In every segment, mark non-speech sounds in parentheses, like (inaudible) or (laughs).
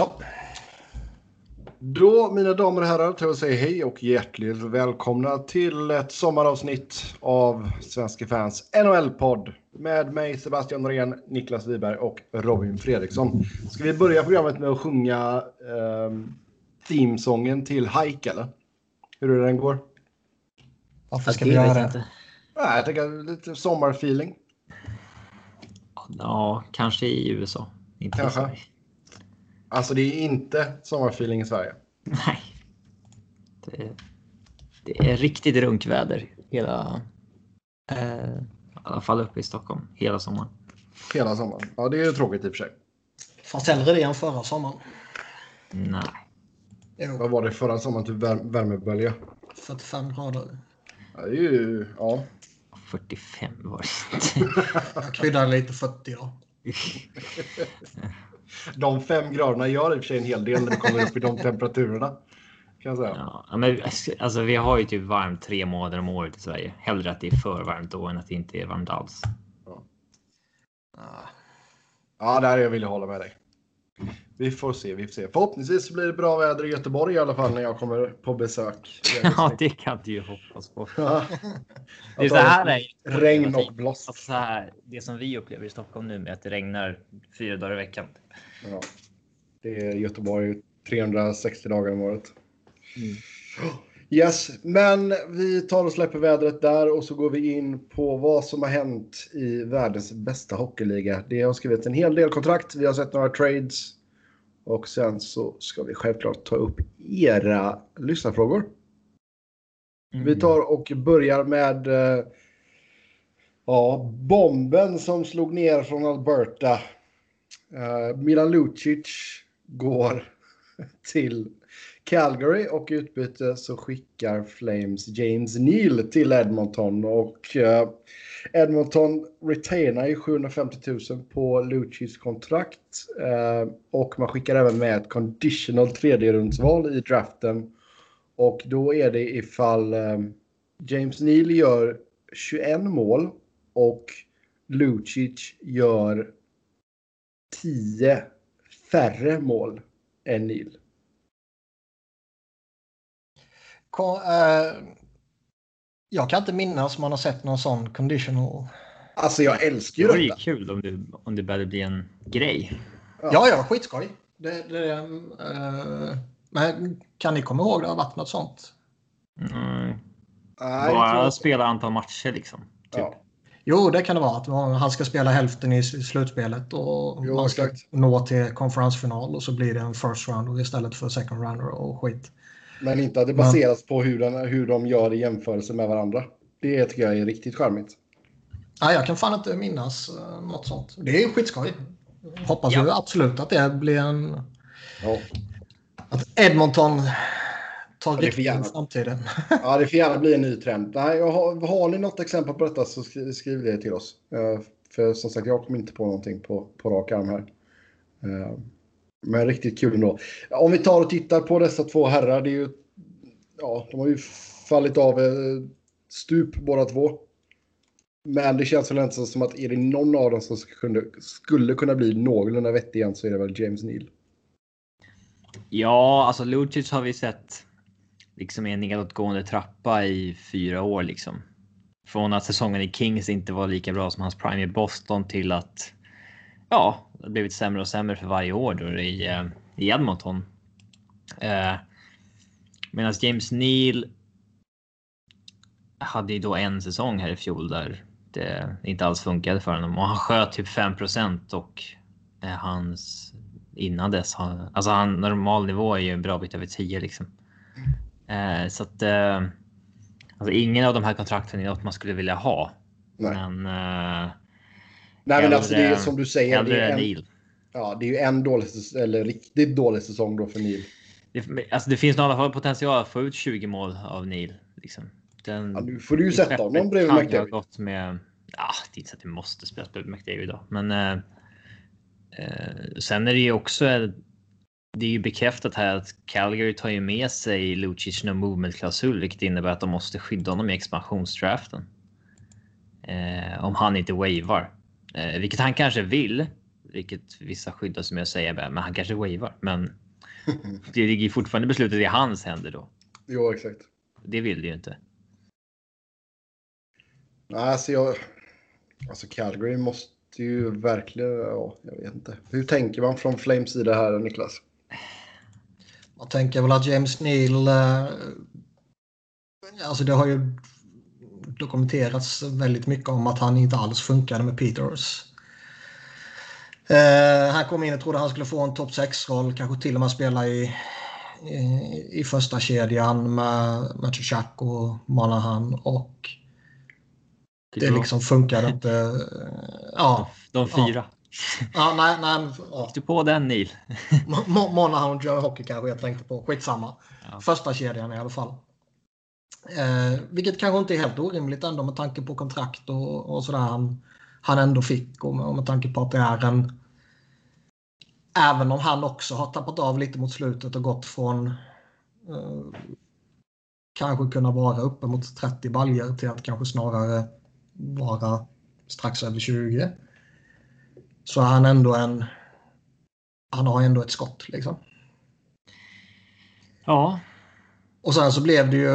Så. Då, mina damer och herrar, tar jag säga hej och hjärtligt välkomna till ett sommaravsnitt av Svenska fans NHL-podd med mig Sebastian Norén, Niklas Wiberg och Robin Fredriksson. Ska vi börja programmet med att sjunga eh, themesången till Hike, eller? Hur är det den går? Varför ska vi göra det? Nej, jag tänker lite sommarfeeling. Ja, kanske i USA. Inte i Kanske. Sverige. Alltså, det är inte sommarfeeling i Sverige. Nej. Det, det är riktigt runkväder hela... Eh, I alla fall uppe i Stockholm hela sommaren. Hela sommaren. Ja, det är ju tråkigt i och för sig. Fast hellre det än förra sommaren. Nej. Jo, Vad var det förra sommaren? Typ vär- värmebölja? 45 grader. Ja, det är ju... Ja. 45 var det inte. Jag kryddar lite 40 då. (laughs) De fem graderna gör i och för sig en hel del när det kommer upp i de temperaturerna. Kan jag säga. Ja, men alltså, vi har ju typ varmt tre månader om året i Sverige. Hellre att det är för varmt då än att det inte är varmt alls. Ah, Ja, där jag vill jag hålla med dig. Vi får se, vi får se. Förhoppningsvis blir det bra väder i Göteborg i alla fall när jag kommer på besök. (laughs) Ja, det kan du ju hoppas på. Ja. Det är så här är Regn och blåst. Alltså så här, det som vi upplever i Stockholm nu med att det regnar fyra dagar i veckan. Ja. Det är Göteborg 360 dagar om året. Yes, men vi tar och släpper vädret där och så går vi in på vad som har hänt i världens bästa hockeyliga. Det har skrivit en hel del kontrakt, vi har sett några trades och sen så ska vi självklart ta upp era lyssnarfrågor. Vi tar och börjar med eh, ja, bomben som slog ner från Alberta. Eh, Milan Lucic går till Calgary och i utbyte så skickar Flames James Neal till Edmonton. Och eh, Edmonton retainar ju 750 000 på Lucics kontrakt eh, och man skickar även med ett conditional tredjerumsval i draften. Och då är det ifall James Neal gör 21 mål och Lucic gör 10 färre mål än Neal. Ko- eh, jag kan inte minnas om man har sett någon sån conditional. Alltså jag älskar Det ju vore ju detta. kul om det, om det började bli en grej. Ja, ja, skitskoj. Det, det, eh, men kan ni komma ihåg det har varit något sånt? Mm. Nej, Bara spela antal matcher liksom. Typ. Ja. Jo, det kan det vara. Att han ska spela hälften i slutspelet och Jo, man ska exakt. nå till konferensfinal och så blir det en first round istället för second rounder och skit. Men inte att det baseras på hur, den, hur de gör i jämförelse med varandra. Det tycker jag är riktigt charmigt. Nej, jag kan fan inte minnas uh, något sånt. Det är ju skitskoj. Hoppas Ja. ju absolut att det blir en... Ja. Att Edmonton får riktning framtiden. ja, det får gärna bli en ny trend. Nej, har, har ni något exempel på detta så skri, skriv det till oss. Eh, för som sagt, jag kommer inte på någonting på, på rak arm här. Eh, men riktigt kul ändå. Om vi tar och tittar på dessa två herrar, det är ju... Ja, de har ju fallit av eh, stup båda två. Men det känns väl inte som att är det någon av dem som skulle, skulle kunna bli någorlunda vettig igen så är det väl James Neal. Ja, alltså Lucic har vi sett liksom en nedåtgående trappa i fyra år liksom. Från att säsongen i Kings inte var lika bra som hans prime i Boston till att ja, det har blivit sämre och sämre för varje år då i, eh, i Edmonton. Eh, Medan James Neal hade ju då en säsong här i fjol där det inte alls funkade för honom och han sköt typ 5% och eh, hans innan dess. Han, alltså han normal nivå är ju en bra bit över 10 liksom. Eh, så att eh, alltså ingen av de här kontrakten är något man skulle vilja ha. Nej. Men eh, Nej, men alltså det är som du säger. Det är, en, Neil. ja, det är ju en dålig, eller riktigt dålig säsong då för Neil. Det, alltså det finns nog i alla fall potential att få ut 20 mål av Neil. Liksom. Den, Ja, nu får du ju sätta honom bredvid McDavid. gått med. Ja, det är inte så att vi måste spela bredvid McDavid idag, men. Eh, sen är det ju också. Det är ju bekräftat här att Calgary tar ju med sig Lucic no movement klausul, vilket innebär att de måste skydda honom i expansionsdraften. Eh, om han inte wavar, eh, vilket han kanske vill. Vilket vissa skyddar som jag säger, men han kanske wavar. Men (laughs) det ligger fortfarande beslutet i hans händer då. Jo, exakt. Det vill det ju inte. Nej, alltså jag... Alltså Calgary måste ju verkligen... Ja, jag vet inte. Hur tänker man från Flames sida här, Niklas? Man tänker väl att James Neal... Eh, alltså det har ju dokumenterats väldigt mycket om att han inte alls funkade med Peters. Eh, han kom in och trodde han skulle få en topp 6-roll, kanske till och med spela i, i, i första kedjan med, med Chuchak och Monahan och det liksom funkade inte. Ja. De fyra. Ja, nej, nej. Ja. Du på den Neil. Monahan och Joe Hockey kanske jag tänkte på. Skitsamma. Ja. Första kedjan i alla fall. Eh, vilket kanske inte är helt orimligt ändå med tanke på kontrakt och, och sådär han, han ändå fick och med, och med tanke på att det är en Även om han också har tappat av lite mot slutet och gått från eh, kanske kunna vara uppe mot 30 baljer till att kanske snarare vara strax över 20. Så är han ändå en... Han har ändå ett skott liksom. Ja. Och sen så blev det ju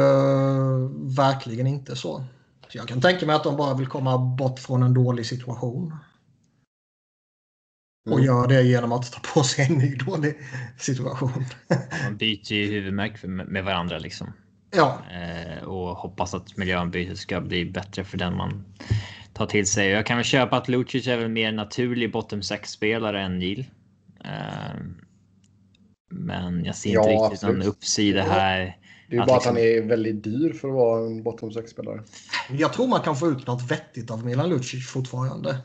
verkligen inte så. Så jag kan tänka mig att de bara vill komma bort från en dålig situation. Och mm. gör det genom att ta på sig en ny dålig situation. (laughs) Man byter ju huvudmärk med varandra liksom. Ja. Eh, och hoppas att miljöombytet ska bli bättre för den man tar till sig. Jag kan väl köpa att Lucic är väl mer naturlig bottom 6 spelare än Neil. Eh, men jag ser inte ja, riktigt någon uppsida här. Det är ju bara liksom... att han är väldigt dyr för att vara en bottom 6-spelare. Jag tror man kan få ut något vettigt av Milan Lucic fortfarande.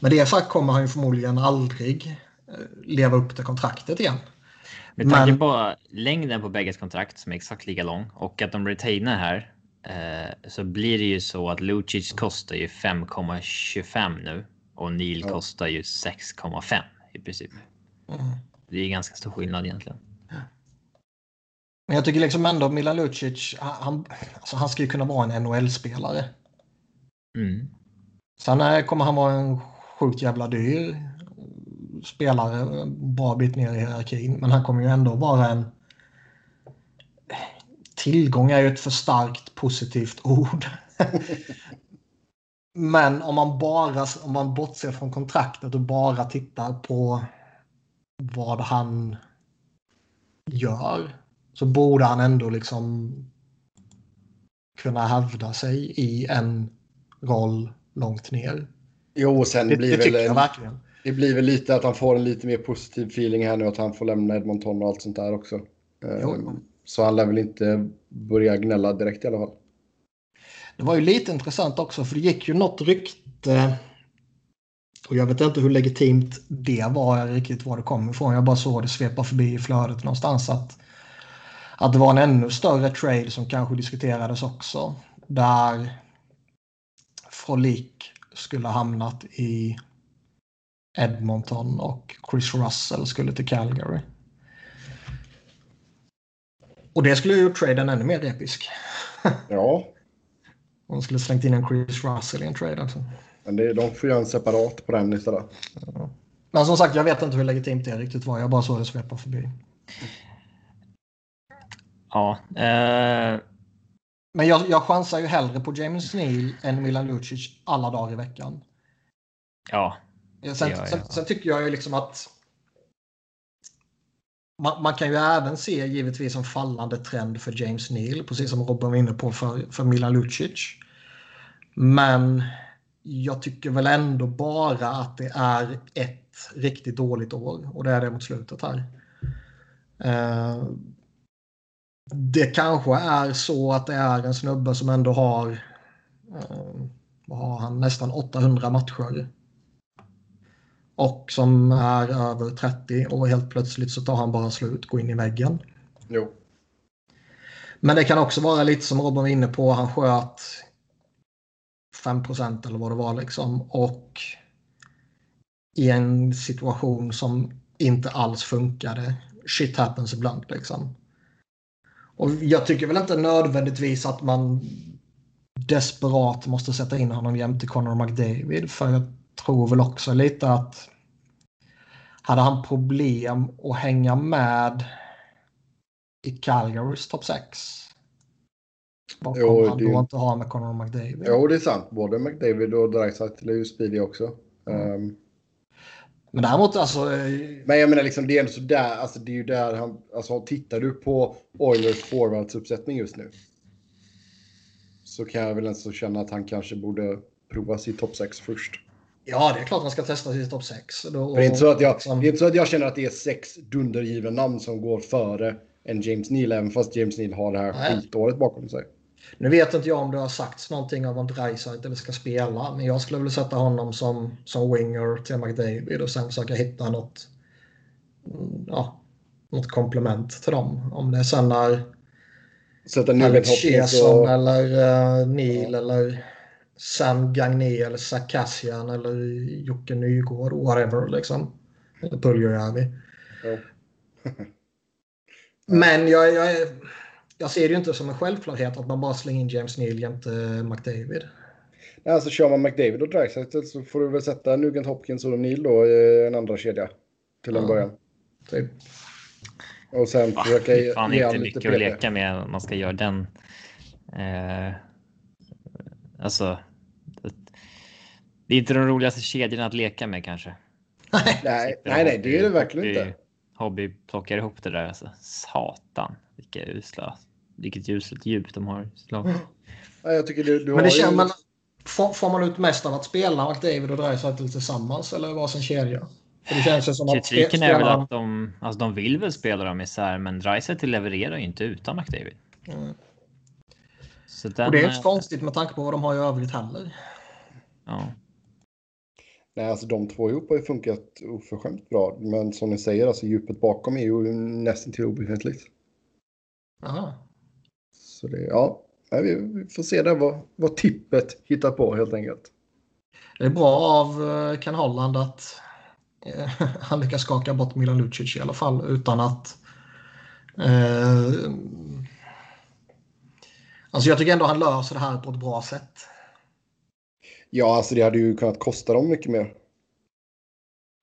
Men det sagt kommer han ju förmodligen aldrig eh, leva upp till kontraktet igen. Med tanke Men... på längden på bägges kontrakt som är exakt lika lång och att de retainar här eh, så blir det ju så att Lucic kostar ju 5,25 nu och Neil ja. kostar ju 6,5 i princip. Mm. Det är ganska stor skillnad egentligen. Men jag tycker liksom ändå Milan Lucic, han, alltså han ska ju kunna vara en NHL-spelare. Mm. Sen kommer han vara en sjukt jävla dyr spelare, bra bit ner i hierarkin. Men han kommer ju ändå vara en... Tillgång är ju ett för starkt positivt ord. (laughs) Men om man bara om man bortser från kontraktet och bara tittar på vad han gör så borde han ändå liksom kunna hävda sig i en roll långt ner. Jo, sen det, blir det väl en, verkligen. Det blir väl lite att han får en lite mer positiv feeling här nu att han får lämna Edmonton och allt sånt där också. Jo. Så han lär väl inte börja gnälla direkt i alla fall. Det var ju lite intressant också för det gick ju något rykte och jag vet inte hur legitimt det var riktigt var det kom ifrån. Jag bara såg det svepa förbi i flödet någonstans att, att det var en ännu större trade som kanske diskuterades också. Där Frolik skulle hamnat i Edmonton och Chris Russell skulle till Calgary. Och det skulle ju gjort traden ännu mer episk. (laughs) Ja. De skulle slängt in en Chris Russell i en trade alltså. Men det, de får göra en separat på den istället. Ja. Men som sagt, jag vet inte hur legitimt det riktigt var. Jag bara såg det svepa förbi. Ja. Eh... Men jag, jag chansar ju hellre på James Neal än Milan Lucic alla dagar i veckan. Ja. Sen, ja, ja. sen, sen tycker jag ju liksom att man, man, kan ju även se givetvis en fallande trend för James Neal, precis som Robin var inne på för, för Milan Lucic. Men jag tycker väl ändå bara att det är ett riktigt dåligt år och det är det mot slutet här. Eh, det kanske är så att det är en snubbe som ändå har, eh, vad har han, nästan 800 matcher och som är över 30 och helt plötsligt så tar han bara slut, går in i väggen. Jo. Men det kan också vara lite som Robin var inne på, han sköt 5% eller vad det var liksom och i en situation som inte alls funkade. Shit happens ibland liksom. Och jag tycker väl inte nödvändigtvis att man desperat måste sätta in honom jämte Conor McDavid för jag tror väl också lite att hade han problem att hänga med i Calgarys topp 6? Vad kommer han det- då inte ha med Conor McDavid? Jo, det är sant. Både McDavid och Dreisaitl är ju speedy också. Ehm, Men däremot alltså... men jag menar, liksom, det är ändå sådär. Alltså, det är ju där han... Alltså, tittar du på Oilers forwardsuppsättning just nu. Så kan jag väl ändå känna att han kanske borde prova sitt topp 6 först. Ja, det är klart man ska testa sitt topp 6. Då, För det, är inte så att jag, liksom- det är inte så att jag känner att det är sex dundergivna namn som går före en James Neal, även fast James Neal har det här Nej. skitåret bakom sig. Nu vet inte jag om det har sagts någonting om att Dreisaitl ska spela, men jag skulle vilja sätta honom som, som winger till McDavid och sen försöka hitta något, mm, ja, något komplement till dem. Om det sen är Sätta Nugent Hopkins och... eller uh, Neil eller Sam Gagné eller Zach Kassian eller Jocke Nygård, whatever liksom. Eller Puljujärvi. Ja. (laughs) Men jag, jag, jag ser det ju inte som en självklarhet att man bara slänger in James Neal jämte McDavid. Nej, alltså kör man McDavid och Dreisaitl så får du väl sätta Nugent Hopkins och Neal då i en andra kedja. Till en Ja. början. Typ. Och sen Va, försöka det ge fan ge inte mycket att leka med man ska göra den. Eh, alltså. Det- är inte de roligaste kedjorna att leka med kanske. Nej. Nej, nej, och det är det verkligen hobby- inte. Hobby plockar ihop det där alltså. Satan vilka usla. Vilket uselt djup de har. Ja, jag tycker du, du Men har det ju- känner man, får, får man ut mest av att spela McDavid och Dreisaitl tillsammans eller varsin kedja? För det känns ju som att Kritiken är väl att de, alltså de vill väl spela dem isär, men Dreisaitl levererar ju inte utan McDavid. Mm. Så den, Och det är så konstigt med tanke på vad de har i övrigt heller. Ja. Nej, alltså de två ihop har ju funkat oförskämt bra. Men som ni säger, alltså djupet bakom är ju nästan till obefintligt. Aha. Så det, ja, vi får se där vad, vad tippet hittar på helt enkelt. Det är bra av eh, Ken Holland att eh, (laughs) han lyckas skaka bort Milan Lucic i alla fall utan att... Eh, alltså jag tycker ändå han löser det här på ett bra sätt. Ja, alltså det hade ju kunnat kosta dem mycket mer.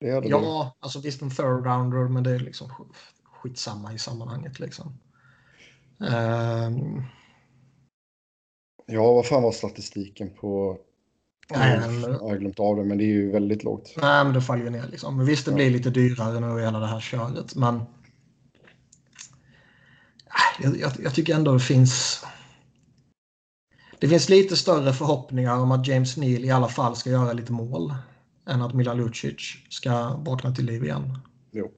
Hade det. Ja, alltså visst en third rounder men det är liksom sk- skitsamma i sammanhanget liksom. Ehm, Ja, vad fan var statistiken på... nej, Jag har glömt av det, men det är ju väldigt lågt. nej, men det faller ju ner liksom. Men visst, det Ja. blir lite dyrare nu i hela det här köret, men jag, jag, jag tycker ändå det finns det finns lite större förhoppningar om att James Neal i alla fall ska göra lite mål än att Milan Lucic ska vakna till liv igen. Jo.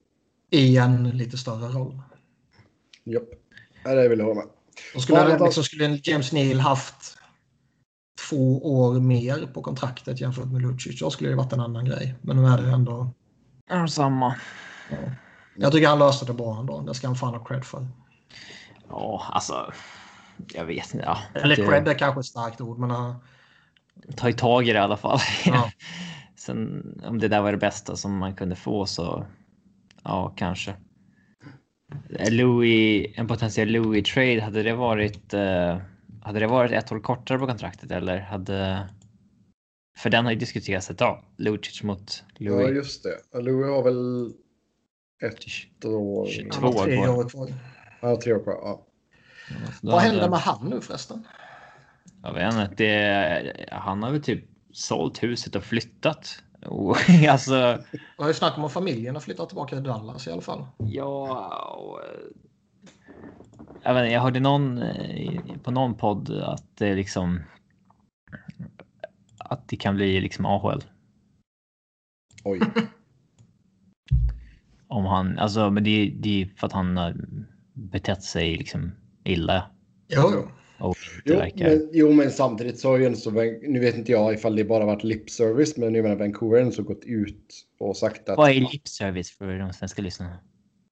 I en lite större roll. Ja, det vill jag hålla med. Och skulle, Ja, vänta. liksom, skulle James Neal haft två år mer på kontraktet jämfört med Lucic, då skulle det varit en annan grej. Men nu är det ändå... Ja, samma. Jag tycker han löste det bra ändå. Det ska han fan ha cred för. Ja, alltså. Jag vet inte. Ja, Eller det- cred är kanske ett starkt ord, men... Uh, ta i tag i det i alla fall. Ja. (laughs) Sen om det där var det bästa som man kunde få så ja, kanske. Louis, en potentiell Louis trade, hade det varit eh, hade det varit ett år kortare på kontraktet eller hade för den har ju diskuterats ett tag. Lucic mot Ja, Louis. just det. Louis har väl ett år... 22. han har tre år kvar. har tre år kvar. Ja. Då Vad hände med han nu förresten? Jag vet inte. Det, han har väl typ sålt huset och flyttat. (laughs) Och, alltså. Det var ju snack om att familjen har flyttat tillbaka till Dallas i alla fall. Ja. Och, eh, jag, vet inte, jag hörde någon eh, på någon podd att det liksom. Att det kan bli liksom AHL. Oj. (laughs) Om han, alltså, men det, det är för att han har betett sig liksom illa. Jo, jo. Och Jo men, jo, men samtidigt så har ju så, nu vet inte jag ifall det bara varit lip service, men jag menar Vancouver har så gått ut och sagt att... Vad är lip service för de svenska lyssnarna?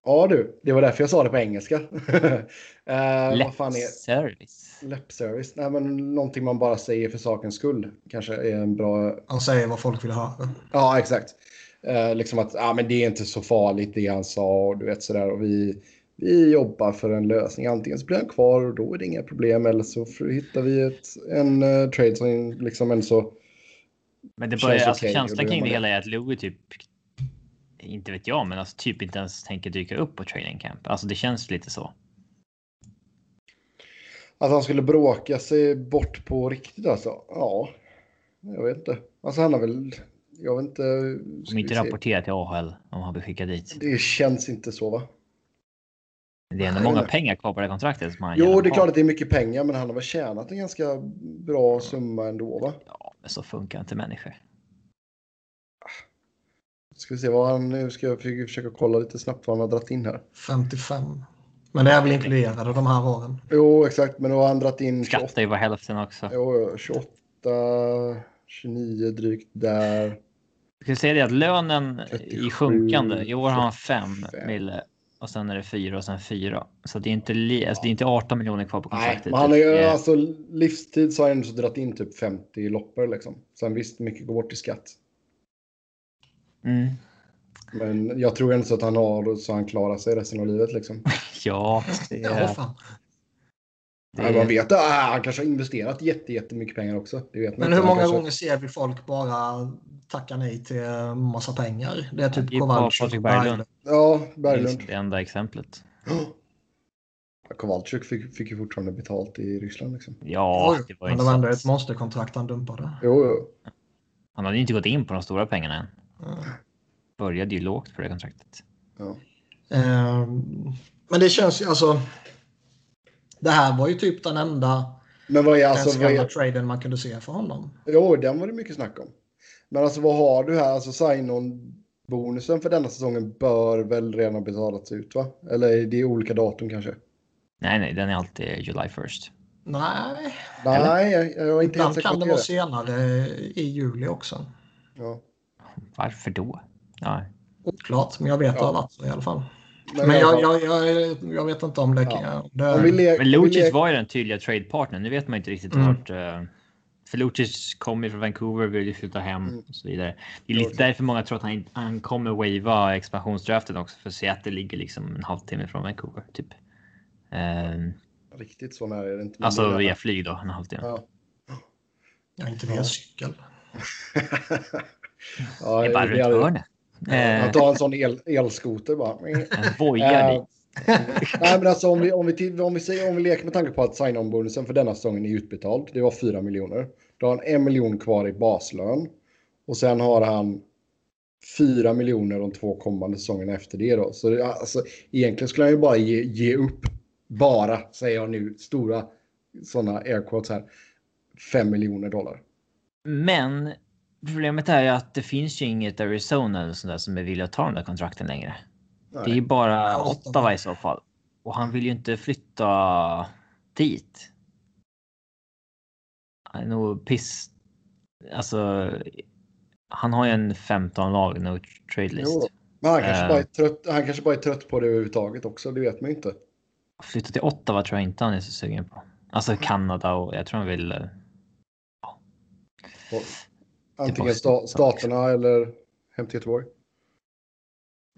Ja du, det var därför jag sa det på engelska. (laughs) uh, Lip vad fan är service. lip service? Nej, men någonting man bara säger för sakens skull kanske är en bra... Han säger vad folk vill höra. Ja, exakt. Eh, liksom att ah, men det är inte så farligt det han sa och du vet sådär. Och vi, vi jobbar för en lösning. Antingen så blir han kvar och då är det inga problem eller så hittar vi ett, en eh, trade som liksom en så... Men det börjar, alltså och känslan kring det hela är att Louis typ inte vet jag, men alltså typ inte ens tänker dyka upp på training camp. Alltså det känns lite så. Att han skulle bråka sig bort på riktigt alltså? Ja, jag vet inte. Alltså han har väl, jag vet inte. De inte rapporterat till AHL om han blir skickad dit. Det känns inte så va? Det är ändå många pengar kvar på det kontraktet. Som han jo, det är klart att det är mycket pengar, men han har väl tjänat en ganska bra summa ändå va? Ja, men så funkar inte människor. Ska vi se vad han, nu ska jag försöka kolla lite snabbt vad han har dragit in här. 55. Men det är väl inkluderade de här åren? Jo, exakt. Men då har han dragit in... Skattar ju bara hälften också. Jo, 28, 29 drygt där. Jag kan säga det att lönen 37, i sjunkande. I år har han 5 mille och sen är det 4 och sen 4. Så det är inte, li, alltså det är inte 18 miljoner kvar på kontraktet. Nej, men han har ju alltså livstid så har han ändå dragit in typ 50 loppor liksom. Sen visst, mycket går bort i skatt. Mm. Men jag tror ändå så att han har så han klarar sig resten av livet liksom. (laughs) ja, det är... Ja, fan. Det... Ja, man vet att han kanske har investerat jättemycket pengar också. Det vet Men hur många kanske... gånger ser vi folk bara tacka nej till massa pengar? Det är typ ja, Kowalczyk. Berglund. Ja, Berglund. Det, det enda exemplet. Kowalczyk fick, fick ju fortfarande betalt i Ryssland. Liksom. Ja, det var Men det var ändå ett monsterkontrakt han dumpade. Jo, jo. Han hade inte gått in på de stora pengarna än. Mm. Började ju lågt på det kontraktet. Ja. Um, men det känns ju alltså. Det här var ju typ den enda. Men vad är alltså? Vad är... traden man kunde se för honom. Jo, den var det mycket snack om. Men alltså vad har du här? Alltså sign-on bonusen för denna säsongen bör väl redan ha betalats ut va? Eller är det olika datum kanske? Nej, nej, den är alltid July 1st. Nej. Nej, jag, jag är inte Ibland kan det vara senare i juli också. Ja. Varför då? Ja. Oklart, men jag vet ja. att så i alla fall. Men, men jag, jag, jag, jag, vet inte om det... Ja. det... Men Lucic var ju den tydliga trade-partnern. Nu vet man inte riktigt mm. vart... Uh, för Lucic kommer från Vancouver, vill ju flytta hem mm. och så vidare. Det är lite därför många tror att han, han kommer wava expansionsdraften också. För Seattle ligger liksom en halvtimme från Vancouver, typ. Uh, Riktigt så nära är det inte. Alltså via flyg då, en halvtimme. Ja. Ja, inte via cykel. (laughs) ja, det är bara runt hörnet. Han tar en sån el, elskoter bara. (laughs) En vojar uh, (laughs) Nej, men alltså om vi, om vi, om vi, säger, om vi leker med tanke på att sign-on-bonusen för denna säsongen är utbetald. Det var 4 miljoner. Då har han en miljon kvar i baslön. Och sen har han 4 miljoner de två kommande säsongerna efter det då. Så alltså, egentligen skulle han ju bara ge, ge upp. Bara, säger jag nu, stora sådana air quotes här. 5 miljoner dollar. Men Problemet är ju att det finns ju inget Arizona eller sånt där som är villiga att ta de där kontrakten längre. Nej. Det är ju bara Ottawa i så fall. Och han vill ju inte flytta dit. Är nog piss. Alltså. Han har ju en 15 lag no trade list. Jo, men han kanske, uh, bara är trött, han kanske bara är trött på det överhuvudtaget också. Det vet man ju inte. Flytta till Ottawa tror jag inte han är så sugen på. Alltså Kanada och jag tror han vill. Uh. Antingen sta staterna eller hem till Göteborg?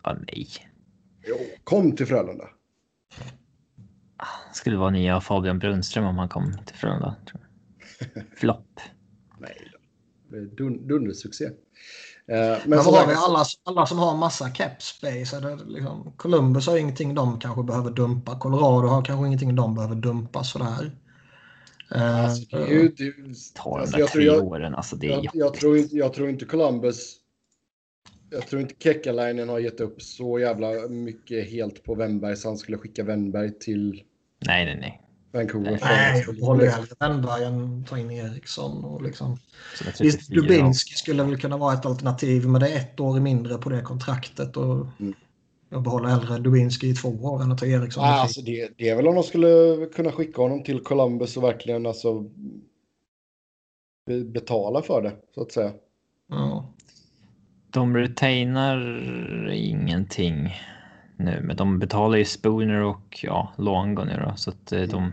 Ja, nej. Jo, kom till Frölunda. Skulle vara nya Fabian Brunström om han kom till Frölunda. Flopp. Nej, dun dundersuccé. Eh, men, men vad har vi alla, alla som har massa cap space? Är det liksom, Columbus har ingenting de kanske behöver dumpa. Colorado har kanske ingenting de behöver dumpa sådär. Alltså, det är ju, det, Ta alltså, de där tre åren, alltså det är jag, jag, tror inte, jag tror inte Columbus... Jag tror inte Kekkalainen har gett upp så jävla mycket helt på Wennberg så han skulle skicka Wennberg till... Nej, nej, nej. Vancouver. Nej, jag håller hellre Wennberg än ta in Eriksson. Och liksom. Visst, Dubinski skulle väl kunna vara ett alternativ, men det är ett år mindre på det kontraktet. Och... Mm. Jag behåller hellre Duinski i två år än att ta Eriksson. Ah, alltså det, det, är väl om de skulle kunna skicka honom till Columbus och verkligen alltså betala för det så att säga. Ja. De retainar ingenting nu, men de betalar ju Spooner och ja, Longo nu då, så att eh, de.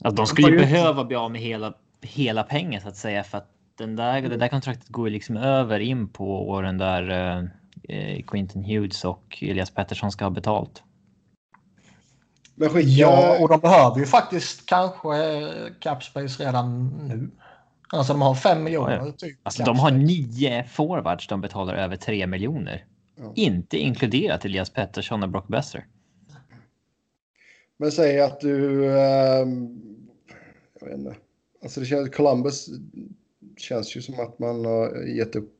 Alltså, de skulle ju behöva bli av med hela, hela pengen så att säga för att den där, det där kontraktet går ju liksom över in på åren där eh, eh, Quinton Hughes och Elias Pettersson ska ha betalt. Ja, och de behöver ju faktiskt kanske Capspace redan nu. Alltså de har 5 miljoner. Ja, ja. Typ, Alltså de har nio forwards de betalar över 3 miljoner. Ja. Inte inkluderat Elias Pettersson och Brock Besser. Men säg att du... ehm, jag vet inte. Alltså det känns... Columbus känns ju som att man har gett upp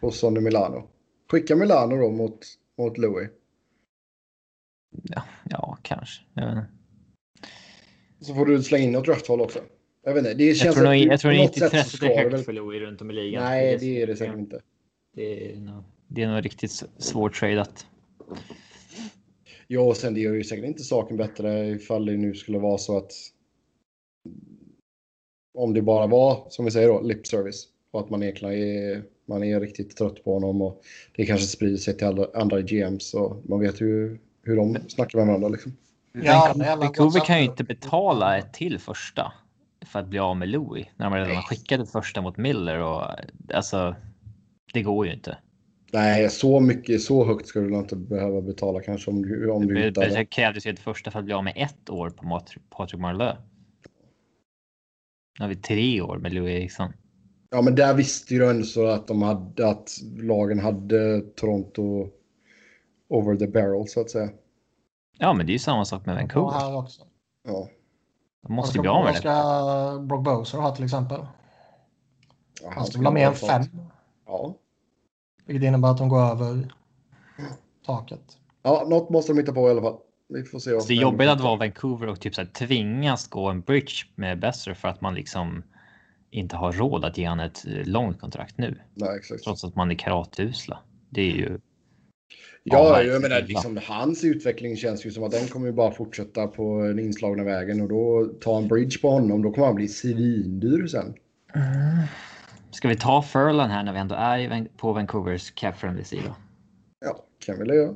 på Sonny Milano. Skicka Milano då mot, mot Louis. Ja, ja kanske. Jag, vet inte. Så får du slänga in något draftval också. Jag vet inte. Det känns jag tror nog, jag tror inte intresset är det högt väl- för Louis runt om i ligan. Nej, det är det säkert inte. Det är nog, det är nog riktigt s- svårt tradat. Ja, och sen det gör ju säkert inte saken bättre ifall det nu skulle vara så att om det bara var, som vi säger då, lip service och att man egentligen är, man är riktigt trött på honom och det kanske sprider sig till alla andra GMs och man vet ju hur de snackar med varandra liksom. Ja, Vancouver, alla Vancouver kan ju inte betala ett till första för att bli av med Louis när man redan har skickat ett första mot Miller och alltså. Det går ju inte. Nej, så mycket, så högt ska du inte behöva betala kanske om du, om du Det, hittar det krävdes ju ett första för att bli av med ett år på Patrik Marleau. Nu har vi tre år med Louis Eriksson. Ja, men där visste ju ändå så att de hade, att lagen hade Toronto over the barrel så att säga. Ja, men det är ju samma sak med Ja, Vancouver. här också. Ja. De måste Vad bli av med vad det. ska Brock Bowser ha till exempel? Ja, Han ska skulle ha mer än fem. Ja. Vilket innebär att de går över taket. ja, något måste de hitta på i alla fall. Vi får se. det är jobbigt att vara Vancouver och typ så här tvingas gå en bridge med Besser för att man liksom inte har råd att ge han ett eh, långt kontrakt nu. Nej, exakt. Trots att man är karateusla. Det är ju. Ja, Ja, jag menar, liksom, hans utveckling känns ju som att den kommer ju bara fortsätta på den inslagna vägen och då ta en bridge på honom. Då kommer han bli svindyr sen. Ska vi ta Furlan här när vi ändå är på Vancouvers cap friendly sida? Ja, kan vi göra.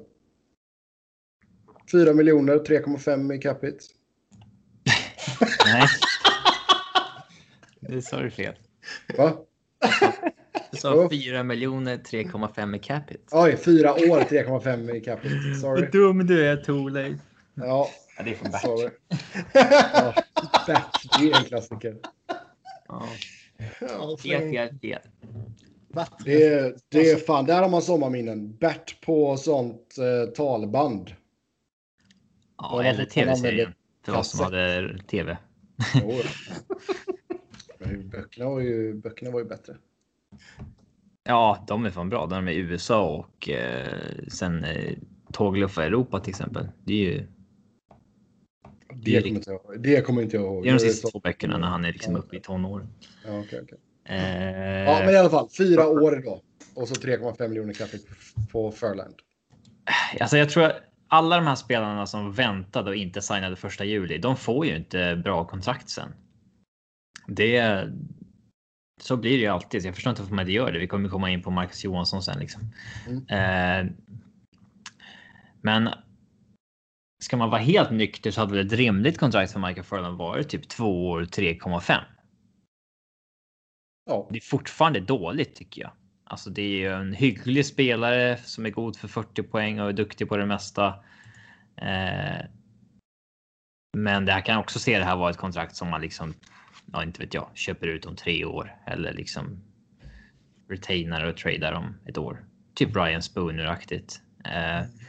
4 miljoner, 3,5 i capita. (laughs) Nej. Det sa du fel. Va? Du sa 4 miljoner 3,5 i capita. Oj, fyra år, 3,5 i capita. Sorry. dum du är Thorleif. Ja, Ja, det är från Bert. sorry. Ja, Bert, det är en klassiker. Ja. Ja. Det är, det är fan, där har man sommarminnen. Bert på sånt eh, talband. Ja, eller tv-serien. För oss som hade tv. Jo. Böckerna var ju, böckerna var ju bättre. Ja, de är fan bra. De är i USA och eh, sen eh, tågluffa Europa till exempel. Det är ju Det Det kommer, inte jag, det kommer inte jag ihåg. det är de sista två böckerna när han är liksom uppe i tonåren. Ja, okej, okej. Eh, ja, men i alla fall. Fyra år då. Och så 3,5 miljoner capita på Furland. Alltså jag tror att alla de här spelarna som väntade och inte signade första juli, de får ju inte bra kontrakt sen. Det. Så blir det ju alltid. Så jag förstår inte varför man inte gör det. Vi kommer komma in på Marcus Johansson sen liksom. Eh, men. Ska man vara helt nykter så hade väl ett rimligt kontrakt för Michael Furlan varit typ två år 3,5. Ja, Det är fortfarande dåligt tycker jag. Alltså det är ju en hygglig spelare som är god för 40 poäng och är duktig på det mesta. Eh, men det här kan också se det här vara ett kontrakt som man liksom, ja inte vet jag, köper ut om tre år eller liksom retainar och tradar om ett år. Typ Brian Spooner-aktigt. Eh,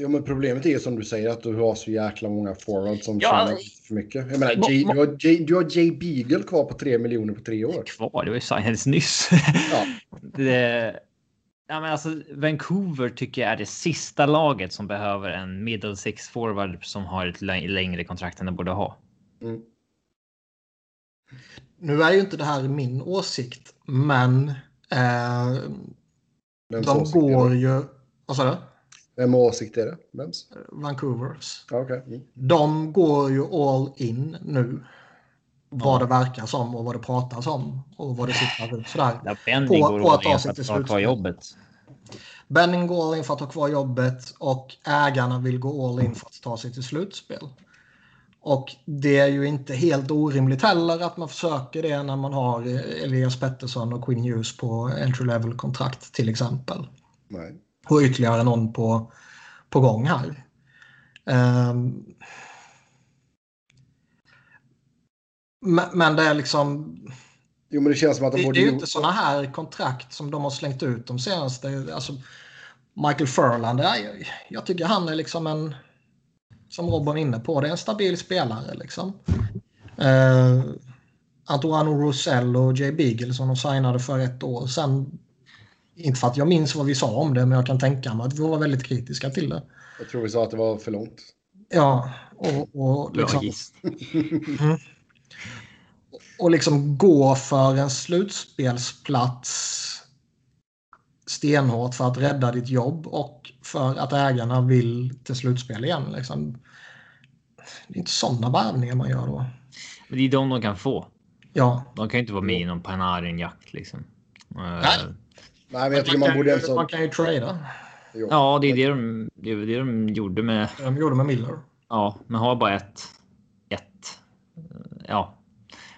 Jo, men problemet är ju som du säger att du har så jäkla många forwards som Ja. tjänar lite för mycket. Jag menar, J, du, har J, du har Jay Beagle kvar på 3 miljoner på tre år. kvar, det var ju signades nyss. Ja. (laughs) det, ja, men alltså, Vancouver tycker jag är det sista laget som behöver en middle six forward som har ett lä- längre kontrakt än de borde ha. Mm. Nu är ju inte det här min åsikt, men eh, de går ju... Vad sa du? Vem åsikt är det? Vems? Vancouvers. Ja, okej. Mm. De går ju all in nu. Vad det verkar som och vad det pratas om och vad det sitter ut sådär. Där Benny På- går på att all ta in sig för till att ta kvar slutspel. jobbet. Benning går all in för att ha kvar jobbet och ägarna vill gå all in för att ta sig till slutspel. Och det är ju inte helt orimligt heller att man försöker det när man har Elias Pettersson och Quinn Hughes på entry level kontrakt till exempel. Nej. Och ytterligare någon på, på gång här. Ehm. men, det är liksom Jo, men det känns som att de borde... det är ju inte sådana här kontrakt som de har slängt ut de senaste. Alltså, Michael Furland, jag, jag tycker han är liksom en, som Robin var inne på, det är en stabil spelare. Liksom. Eh, Antoine Rosell och Jay Beagle som de signade för ett år sedan. Inte för att jag minns vad vi sa om det, men jag kan tänka mig att vi var väldigt kritiska till det. Jag tror vi sa att det var för långt. Ja, och, och liksom, giss. (laughs) och liksom gå för en slutspelsplats stenhårt för att rädda ditt jobb och för att ägarna vill till slutspel igen. Liksom. Det är inte sådana värvningar man gör då. Men det är de de kan få. Ja, De kan ju inte vara med i någon Panarin-jakt liksom. Eh, Nej. Nej, men jag tycker man kan, borde... ju, Alltså, man kan ju trada. jo. Ja, det är det de, det är det de gjorde med. De gjorde med Miller. Ja, men har bara ett. Ett. eh, Ja.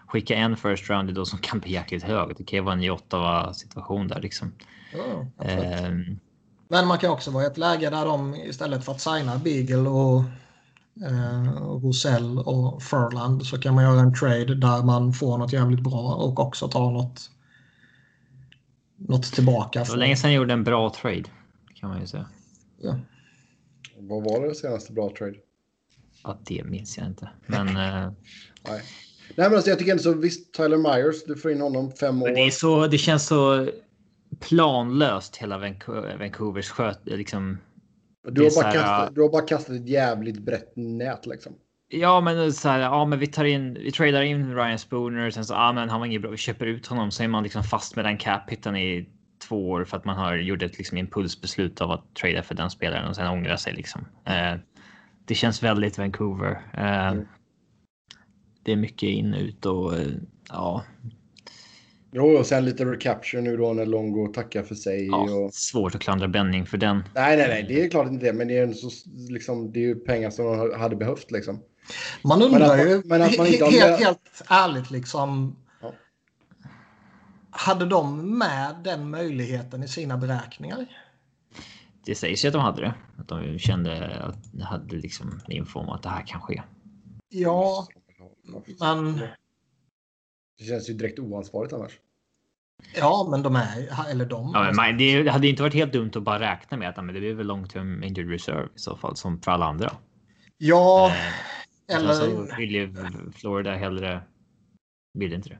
Skicka en first round då som kan bli jäkligt hög. Det kan ju vara en Ottawa situation där liksom. Ja. Ehm, Men man kan också vara i ett läge där de istället för att signa Beagle och, eh, och Rosell och Furland så kan man göra en trade där man får något jävligt bra och också ta något, något tillbaka. det var länge sedan jag gjorde en bra trade. Kan man ju säga. ja. Vad var det senaste bra trade? Ja, det minns jag inte. Men (laughs) eh, Nej. Nej, men alltså, jag tycker ändå så visst, Tyler Myers, du får in honom fem år. Men det, är så, det känns så planlöst hela Vancou- Vancouvers sköt. Liksom, Du har, bara här, kastat, du har bara kastat ett jävligt brett nät liksom. Ja, men så här, ja, men vi tar in, vi tradar in Ryan Spooner. Sen så, ja, men han var inget bra. Vi köper ut honom. Så är man liksom fast med den cap hitten i två år för att man har gjort ett liksom, impulsbeslut av att trada för den spelaren och sen ångra sig liksom. Eh, det känns väldigt Vancouver. Eh, Mm. Det är mycket in ut och eh, ja, Jo, och sen lite recapture nu då när Longo tackar för sig. ja Och... svårt att klandra Benning för den. Nej, nej, nej, det är klart inte det. Men det är, en så, liksom, det är ju pengar som de hade behövt liksom. Man undrar Men att man- ju men att man inte har helt, med- helt ärligt liksom. Ja. Hade de med den möjligheten i sina beräkningar? Det sägs ju att de hade det. Att de kände att de hade liksom info om att det här kan ske. Ja, men, Det känns ju direkt oansvarigt annars. ja, men de är, eller de. Ja, men det hade inte varit helt dumt att bara räkna med att men det blir väl long term injured reserve i så fall som för alla andra. ja, Eh, eller... Sen så vill ju Florida hellre. Vill inte det.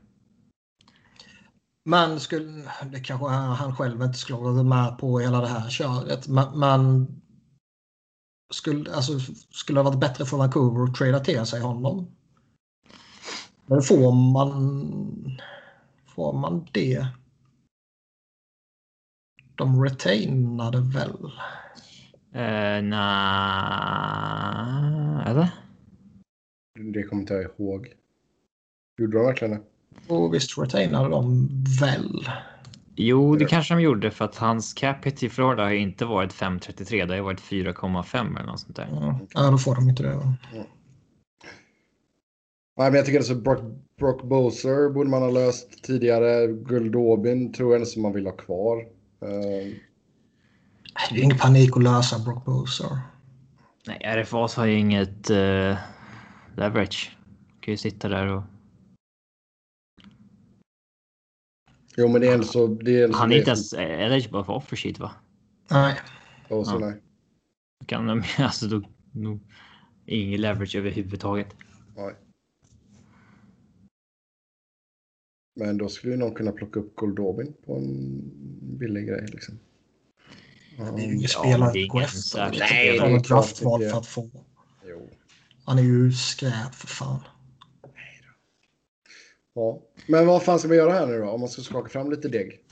Men skulle, det kanske han själv inte skulle vara med på hela det här köret. Men, men skulle, alltså, skulle det varit bättre för Vancouver att trada till sig honom? Men får man, får man det? De retainade väl? Eh, Nej, eller? Det kommer inte jag ihåg. Gjorde de verkligen det? Och visst retainade de väl? Jo, det kanske de gjorde för att hans cap hit i Florida har inte varit 5,33. Det har varit 4,5 eller något sånt där. Ja, ja, då får de inte det. va? Nej, men jag tycker alltså Brock, Brock Boser borde man ha löst tidigare. Guldobin tror jag som man vill ha kvar. Eh, Det är ingen panik att lösa Brock Boser. Nej, RFAs har ju inget uh, leverage. Kan ju sitta där och jo, men det är ändå så... Det är ändå så Han är det inte ens eligible för offer sheet va? Nej. Boser, Ja. nej. Kan de, (laughs) alltså då, då, ingen leverage överhuvudtaget. nej. Men då skulle ju någon kunna plocka upp Goldobin på en billig grej liksom. Det är ju Ja, ingen Ja, spelare Det spelare. Nej, det är ett draftval för att få. Han är ju skräp för fan. Ja. Men vad fan ska vi göra här nu då? Om man ska skaka fram lite deg.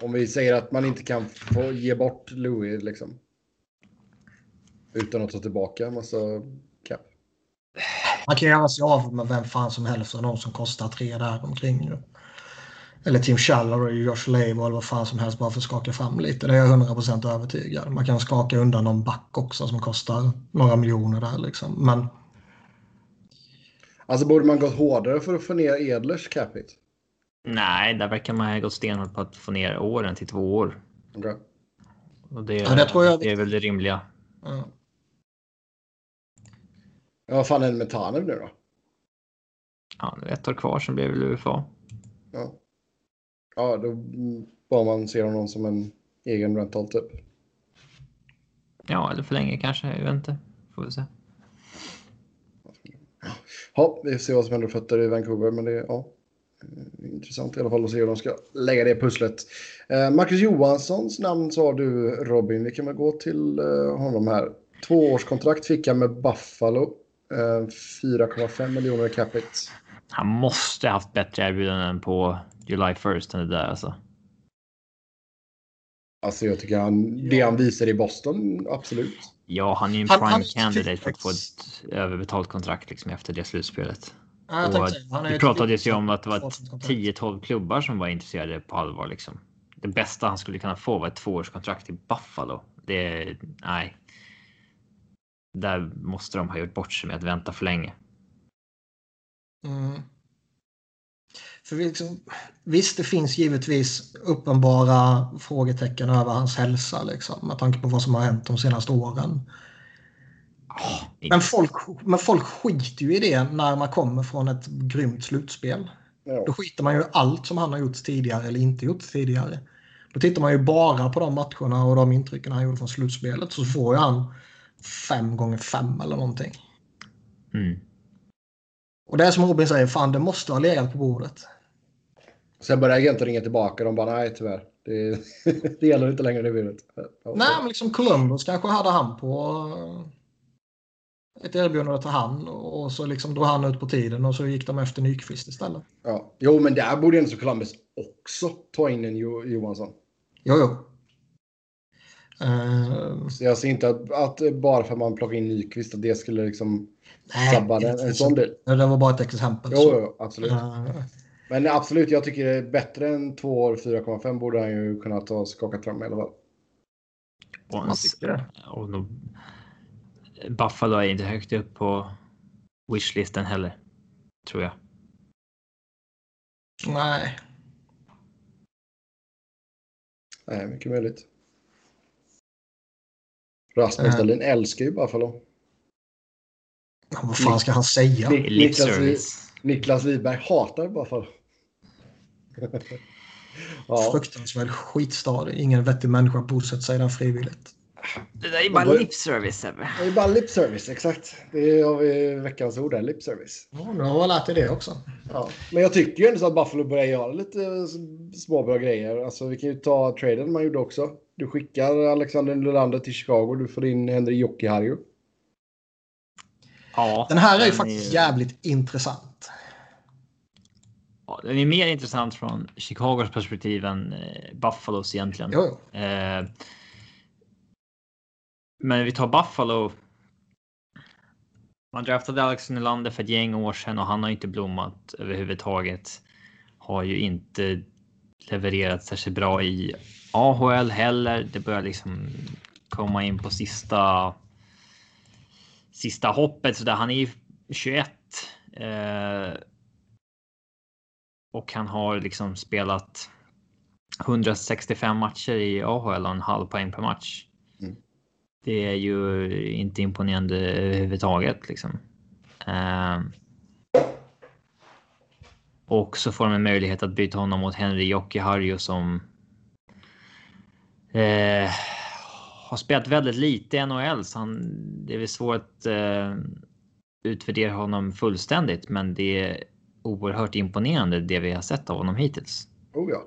Om vi säger att man inte kan få ge bort Louis liksom. Utan att ta tillbaka en massa cap. Man kan göra sig av med vem fan som helst av de som kostar tre där omkring nu. Eller Tim Schaller och Josh Lave eller vad fan som helst bara för att skaka fram lite. Det är jag 100% övertygad. Man kan skaka undan någon back också som kostar några miljoner där liksom. Men Alltså borde man gått hårdare för att få ner Edlers cap hit? Nej, där verkar man ha gått stenhårt på att få ner åren till två år. Okej. Och det, Ja, det tror jag- det är väl det rimliga. ja. Ja, vad fan är det med Tanev nu då? Ja, det är ett år kvar som blir väl UFA. Ja. Ja, då bara man ser honom som en egen rental typ. Ja, eller för länge kanske. Jag vet inte. Får vi se. Ja, vi får se vad som händer fötter i Vancouver, men det är ja, eh, intressant i alla fall att se hur de ska lägga det pusslet. Eh, Marcus Johanssons namn sa du Robin, vi kan väl gå till eh, honom här. Tvåårskontrakt fick han med Buffalo. Eh, 4,5 miljoner capita. Han måste ha haft bättre erbjudanden på July 1st än det där alltså. Alltså jag tycker han, det han visar i Boston, absolut. Ja, han är ju en Han- prime han- candidate för att få ett överbetalt kontrakt liksom efter det slutspelet. Ja, jag Och han är det pratades ju om att det var tvåårskontrakt. 10-12 klubbar som var intresserade på allvar. Liksom. Det bästa han skulle kunna få var ett tvåårskontrakt i Buffalo. Det, nej. Där måste de ha gjort bort sig med att vänta för länge. Mm. För liksom, visst, det finns givetvis uppenbara frågetecken över hans hälsa liksom, med tanke på vad som har hänt de senaste åren. Oh, Men folk, men folk skiter ju i det när man kommer från ett grymt slutspel. Ja. Då skiter man ju i allt som han har gjort tidigare eller inte gjort tidigare. Då tittar man ju bara på de matcherna och de intrycken han gjorde från slutspelet så får ju han fem gånger fem eller någonting. Mm. Och det är som Robin säger, fan det måste ha legat på bordet. Sen börjar agenten ringa tillbaka. De bara nej tyvärr. Det, (laughs) det gäller inte längre budet. Ja, Nej, men liksom Columbus kanske hade han på eh, ett erbjudande till han och så liksom drog han ut på tiden och så gick de efter Nyqvist istället. Ja. Jo, men där borde så Columbus också ta in en jo Johansson. Jo, jo. Så jag ser inte att, att bara för att man plockar in Nyqvist att det skulle liksom nej, sabba en, sån del. Det var bara ett exempel. Jo, så. jo, absolut. Eh, Men absolut, jag tycker det är bättre än två år 4,5 borde han ju kunna ta skakat fram i alla fall. Och, en, man tycker det. och då, Buffalo är inte högt upp på wishlisten heller. Tror jag. Nej. Nej, mycket möjligt. Rasmus Ja. Dahlin älskar ju Buffalo. Ja, vad fan ska han säga? Ni- Niklas. Niklas Wiberg hatar Buffalo. (laughs) ja, Fruktansvärd skitstad. Ingen vettig människa bosätter sig där frivilligt. Det där är bara lip service det är bara lip service, exakt. Det har vi veckans ord där, lip service. Ja, nu har jag lärt dig det också. Ja. Men jag tycker ju ändå så att Buffalo börjar göra lite småbra grejer. Alltså, vi kan ju ta traden man gjorde också. Du skickar Alexander Nylander till Chicago. Du får in Henry Jokiharju. Ja, Den här är ju den faktiskt jävligt intressant. Ja, den är mer intressant från Chicagos perspektiv än eh, Buffalos egentligen. Jo, jo. Eh, men vi tar Buffalo. Man draftade Alex Nylander för ett gäng år sedan och han har inte blommat överhuvudtaget. Har ju inte levererat särskilt bra i AHL heller. Det börjar liksom komma in på sista. Sista hoppet så där. Han är ju 21. Eh, och han har liksom spelat 165 matcher i AHL och en halv poäng per match. Mm. Det är ju inte imponerande överhuvudtaget liksom. Ehm. och så får de en möjlighet att byta honom mot Henry Jokiharju som eh, har spelat väldigt lite i NHL så han, det är väl svårt att eh, utvärdera honom fullständigt men det är oerhört imponerande det vi har sett av honom hittills. Oh ja.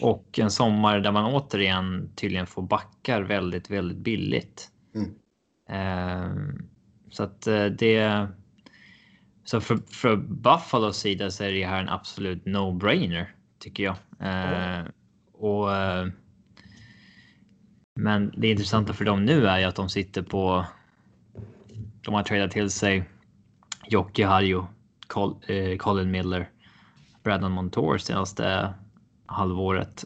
Och en sommar där man återigen tydligen får backar väldigt, väldigt billigt. Mm. Ehm, så att eh, det. Så för, för Buffalos sida så är det här en absolut no-brainer tycker jag. Eh, och. eh, men det intressanta för dem nu är ju att de sitter på. De har tradat till sig Jocke Harjo, Col, eh, Colin Miller, Brandon Montour senaste halvåret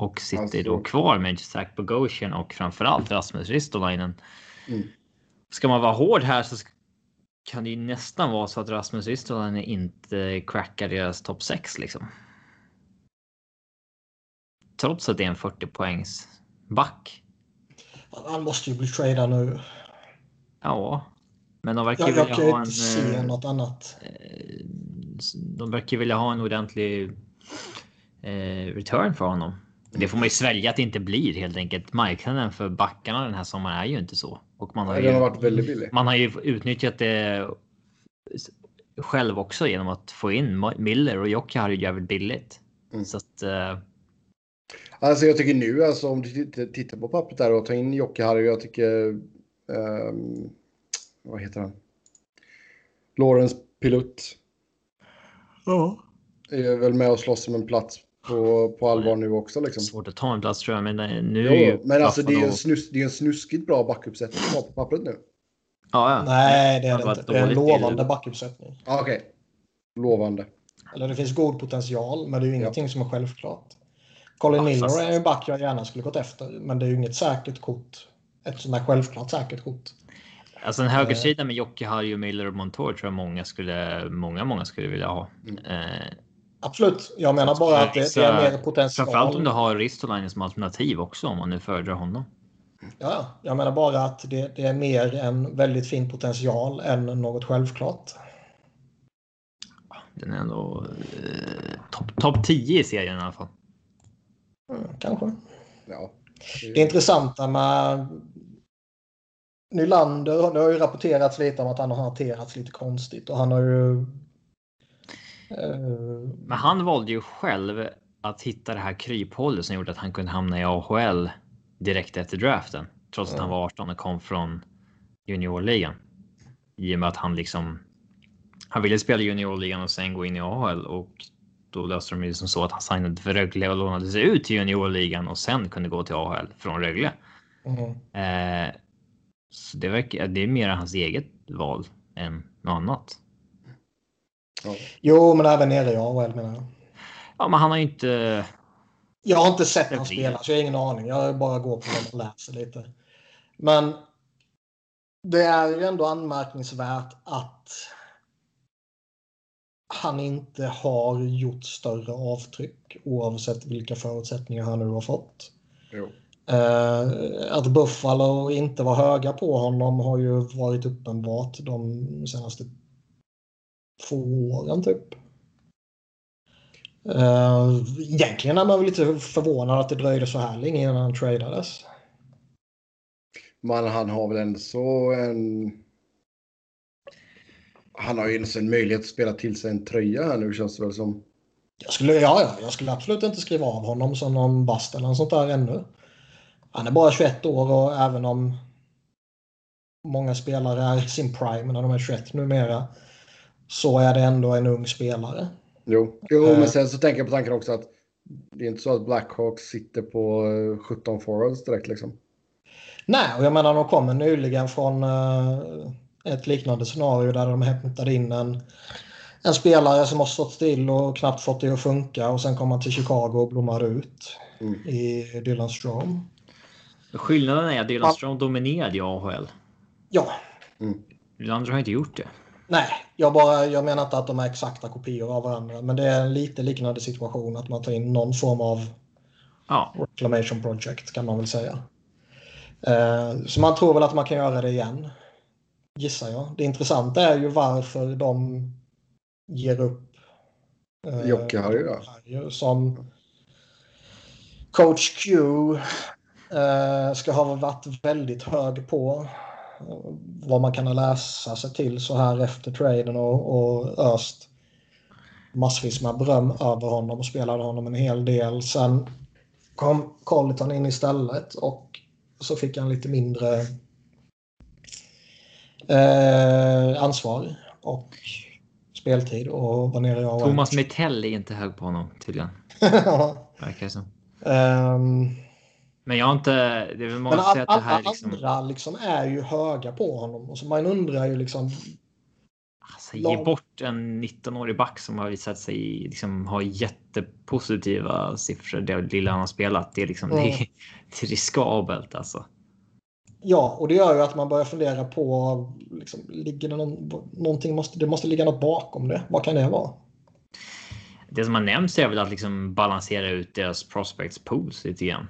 och sitter Alltså- då kvar med Zach Bogosian och framförallt Rasmus Ristolainen. Mm. Ska man vara hård här så kan det ju nästan vara så att Rasmus Ristolainen inte crackar deras topp 6 liksom. Trots att det är en 40 poängs back. Han måste ju bli tradad nu. Ja, men de verkar Jag, ju jag vilja ha en. se eh, något annat. eh, de verkar vilja ha en ordentlig eh, return för honom. Det får man ju svälja att det inte blir helt enkelt. Marknaden för backarna den här sommaren är ju inte så. Och man har, ju, ju, har varit väldigt billig. man har ju utnyttjat det själv också genom att få in Miller och Jocke har ju jävligt billigt. Mm. Så att. Alltså jag tycker nu alltså om du tittar- på pappret där och tar in Jocke Harry. Jag tycker... ehm, vad heter han? Lawrence Pilut Ja. är väl med och slåss om en plats på, på allvar nu också liksom. svårt att ta en plats tror jag, men eh, nu är ju Jo, men alltså det är, en snus, det är en snuskigt bra backuppsättning på pappret nu. Ja, ja. Nej, det är var det inte. Det är en lovande backuppsättning. Ah, Okej. Lovande. Eller det finns god potential, men det är ju Ja. ingenting som är självklart. Colin Ja, Miller fast- är en back jag gärna skulle gått efter, men det är ju inget säkert kort. Ett sånt där självklart säkert kort. Alltså en högersida med Jocke, Harry och Miller och Montour tror jag många skulle, många, många skulle vilja ha. Mm. Eh, Absolut, jag menar bara att det, det är mer Framförallt om du potential. har Ristolainen som alternativ också om man nu föredrar honom. Ja, jag menar bara att det, det är mer en väldigt fin potential än något självklart. Den är ändå eh, topp top 10 i serien i alla fall. Mm, kanske. Ja. Det intressanta med Nylander, det har ju rapporterats lite om att han har hanterats lite konstigt och han har ju... Eh, Men han valde ju själv att hitta det här kryphålet som gjorde att han kunde hamna i AHL direkt efter draften. Trots att han var 18 och kom från juniorligan. I och med att han liksom. Han ville spela juniorligan och sen gå in i AHL och då löste de ju som så att han signade för Rögle och lånade sig ut till juniorligan och sen kunde gå till AHL från Rögle. mm. Eh, så det verkar. Det är mer hans eget val än något annat. Ja. Jo, men även nere i AHL menar jag. Ja, men han har ju inte. Jag har inte sett han vet. spela, så jag har ingen aning. Jag bara går på vad man läser lite. Men det är ju ändå anmärkningsvärt att han inte har gjort större avtryck oavsett vilka förutsättningar han nu har fått. Jo. Eh, att Buffalo inte var höga på honom har ju varit uppenbart de senaste två åren typ. Eh, egentligen är man väl lite förvånad att det dröjde så här länge innan han tradades. Men han har väl ändå så en... Han har ju så en möjlighet att spela till sig en tröja här nu känns det väl som. Jag skulle, ja, ja, jag skulle absolut inte skriva av honom som någon bast eller något sånt där ännu. Han är bara 21 år och även om många spelare är i sin prime när de är 21 numera så är det ändå en ung spelare. Jo, jo Eh. men sen så tänker jag på tanken också att det är inte så att Blackhawks sitter på eh, 17 forwards direkt liksom. Nej, och jag menar de kommer nyligen från eh, ett liknande scenario där de hämtade in en, en spelare som har stått still och knappt fått det att funka och sen kom han till Chicago och blommade ut Mm. i Dylan Strome. Skillnaden är att Dylan Ja. Strong dominerade i AHL. Ja, Nylander har inte gjort det. nej, jag, bara, jag menar inte att de är exakta kopior av varandra, men det är en lite liknande situation att man tar in någon form av Ja, reclamation project kan man väl säga. Eh, så man tror väl att man kan göra det igen. Gissar jag. Det intressanta är ju varför de ger upp. eh, Jocke har ju ja. Harry, Som coach Q eh, ska ha varit väldigt hög på. eh, Vad man kan läsa sig till så här efter traden och, och öst massvis med beröm över honom och spelade honom en hel del. Sen kom Colleton in istället och så fick han lite mindre eh, ansvar och speltid och var nere AHL. Thomas Mittell är inte hög på honom tydligen. (laughs) Verkar det som. Ehm, Men jag har inte. Det är väl många men alla, alla liksom. andra liksom är ju höga på honom. Och så man undrar ju liksom. Alltså, ge bort en 19-årig back som har visat sig liksom ha jättepositiva siffror. Det lilla han har spelat. Det är liksom Mm. det, är, (laughs) det är riskabelt alltså. Ja, och det gör ju att man börjar fundera på. Liksom, ligger det någon, någonting måste, det måste ligga något bakom det. Vad kan det vara? Det som har nämnts är väl att liksom balansera ut deras prospects pools lite grann.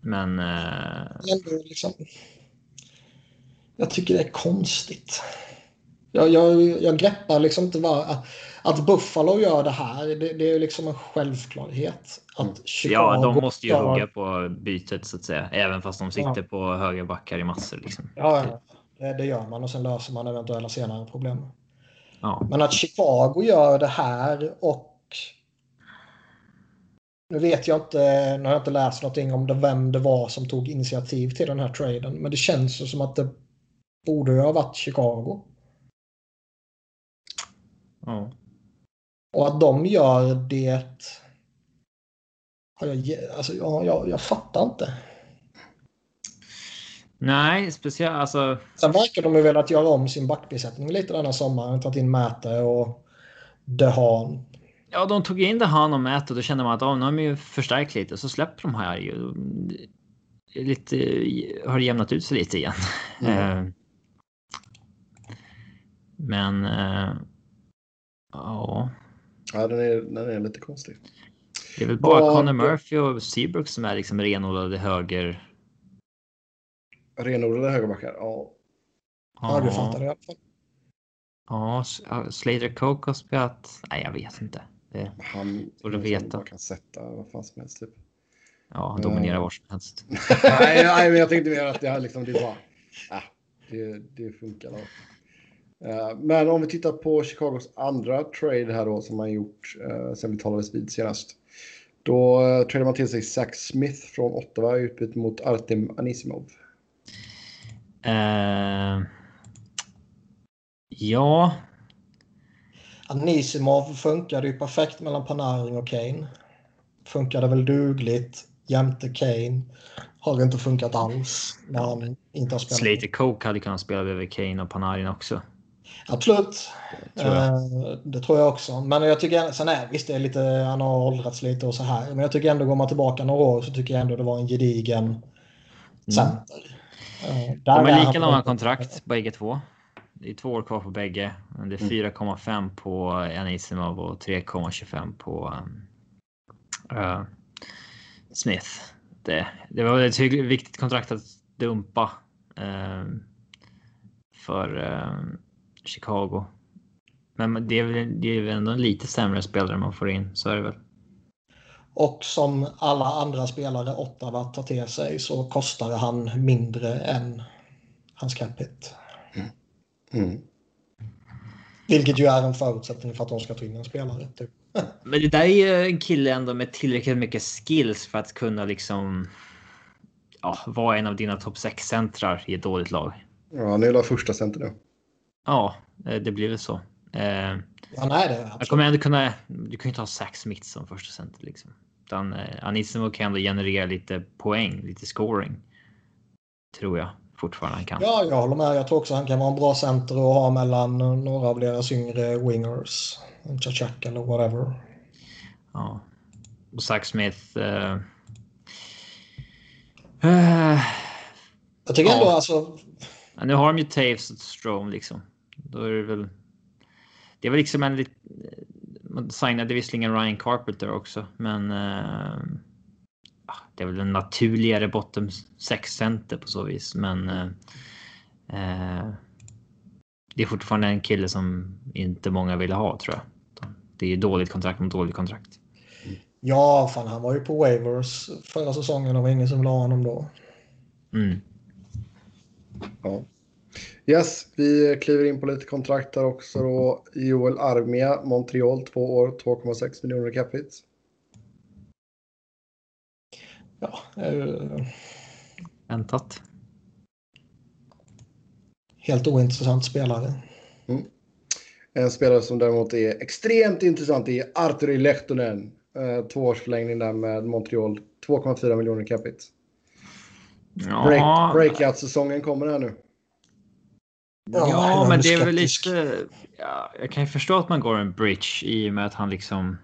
Men eh, liksom, jag tycker det är konstigt. Jag, jag, jag greppar liksom inte vad... Att, Buffalo gör det här, det, det är liksom en självklarhet. Att Chicago Ja, de måste ju hugga på bytet så att säga. Även fast de sitter på högerbackar i massor. Liksom. Ja, ja. Det, gör man och sen löser man eventuella senare problem. Ja. Men att Chicago gör det här och... Nu vet jag inte, nu har jag inte läst någonting om det, vem det var som tog initiativ till den här traden. Men det känns ju som att det borde ju ha varit Chicago. Ja. Och att de gör det... Jag, alltså, jag, jag, jag fattar inte. Nej, speciellt alltså. Sen verkar de ju velat göra om sin backbesättning lite denna sommaren. Tagit in Mäte och Dehan. Ja, de tog in det han och Matt och då kände man att oh, nu har de ju förstärkt lite så släpper de här ju. Lite har det jämnat ut sig lite igen. Mm. Eh, Men. eh, Ja, Ja, den är, den är lite konstig. det är väl bara Vad- Connor Murphy och Seabrook som är liksom renodlade höger. Renodlade högerbackar. Ja. Ja, du fattar det i alla fall. Ja, Slater Coke har spelat. Nej, jag vet inte. Det, Han Borde veta. bara kan sätta vad fan som helst typ. ja, han dominerar var som helst. (laughs) nej, nej, men jag tänkte mer att det, här liksom, det är bara... Ja, det, det funkar. Då. Eh, Men om vi tittar på Chicagos andra trade här då som man gjort uh, sen vi talades vid senast. Då uh, tradade man till sig Zach Smith från Ottawa i utbyte mot Artem Anisimov. Eh, ja, Anisimov funkade ju perfekt mellan Panarin och Kane. Funkade väl dugligt jämte Kane. Har inte funkat alls när han inte har spelat. Slater Coke hade kunnat spela över Kane och Panarin också. Absolut. Tror. Eh, det tror jag också. Men jag tycker, sen är visst det är lite, han har åldrats lite och så här. Men jag tycker ändå, går man tillbaka några år så tycker jag ändå det var en gedigen center. Eh, Mm. De är är han lika långa kontrakt bägge två. Det är två år kvar på bägge. Det är Mm. 4,5 på Anisimov och 3,25 på uh, Smith. Det, det var ett viktigt kontrakt att dumpa um, för um, Chicago. Men det är, väl, det är väl ändå en lite sämre spelare man får in, så är det väl. Och som alla andra spelare Ottawa tar till sig så kostar han mindre än hans cap hit. Mm. Vilket ju är en förutsättning för att de ska ta in en spelare. Typ. (laughs) Men det där är ju en kille ändå med tillräckligt mycket skills för att kunna liksom. Ja, vara en av dina topp 6 centrar i ett dåligt lag. Ja, han är väl första center nu. Ja, eh, det blir väl så. Eh, Han är det. jag kommer ändå kunna. Du kan ju inte ha Zach Smith som första center liksom. Utan eh, Anisimov kan ändå generera lite poäng, lite scoring. Tror jag fortfarande han kan. Ja, jag håller med. Jag tror också han kan vara en bra center och ha mellan några av deras yngre wingers. En Chachak eller whatever. Ja. Och Zach Smith. Eh, eh, Jag tycker Ja. ändå alltså. Ja, nu har de ju Taves och Strom liksom. Då är det väl. Det var liksom en. Man signade visserligen Ryan Carpenter också, men. Eh, ja, det är väl en naturligare bottom 6 center på så vis, men. Eh, eh, det är fortfarande en kille som inte många ville ha tror jag. Det är ju dåligt kontrakt mot dåligt kontrakt. Ja, fan han var ju på waivers förra säsongen och det var ingen som ville ha honom då. Mm. Ja. Yes, vi kliver in på lite kontrakt här också då. Joel Armia, Montreal, två år, 2,6 miljoner i cap hit. Ja, eh, Väntat. helt ointressant spelare. En spelare som däremot är extremt intressant är Arturi Lehtonen. Eh, tvåårsförlängning där med Montreal, 2,4 miljoner i cap hit. Break, Ja, Breakout-säsongen kommer här nu. Ja, jag men det är väl lite. Ja, jag kan ju förstå att man går en bridge i och med att han liksom.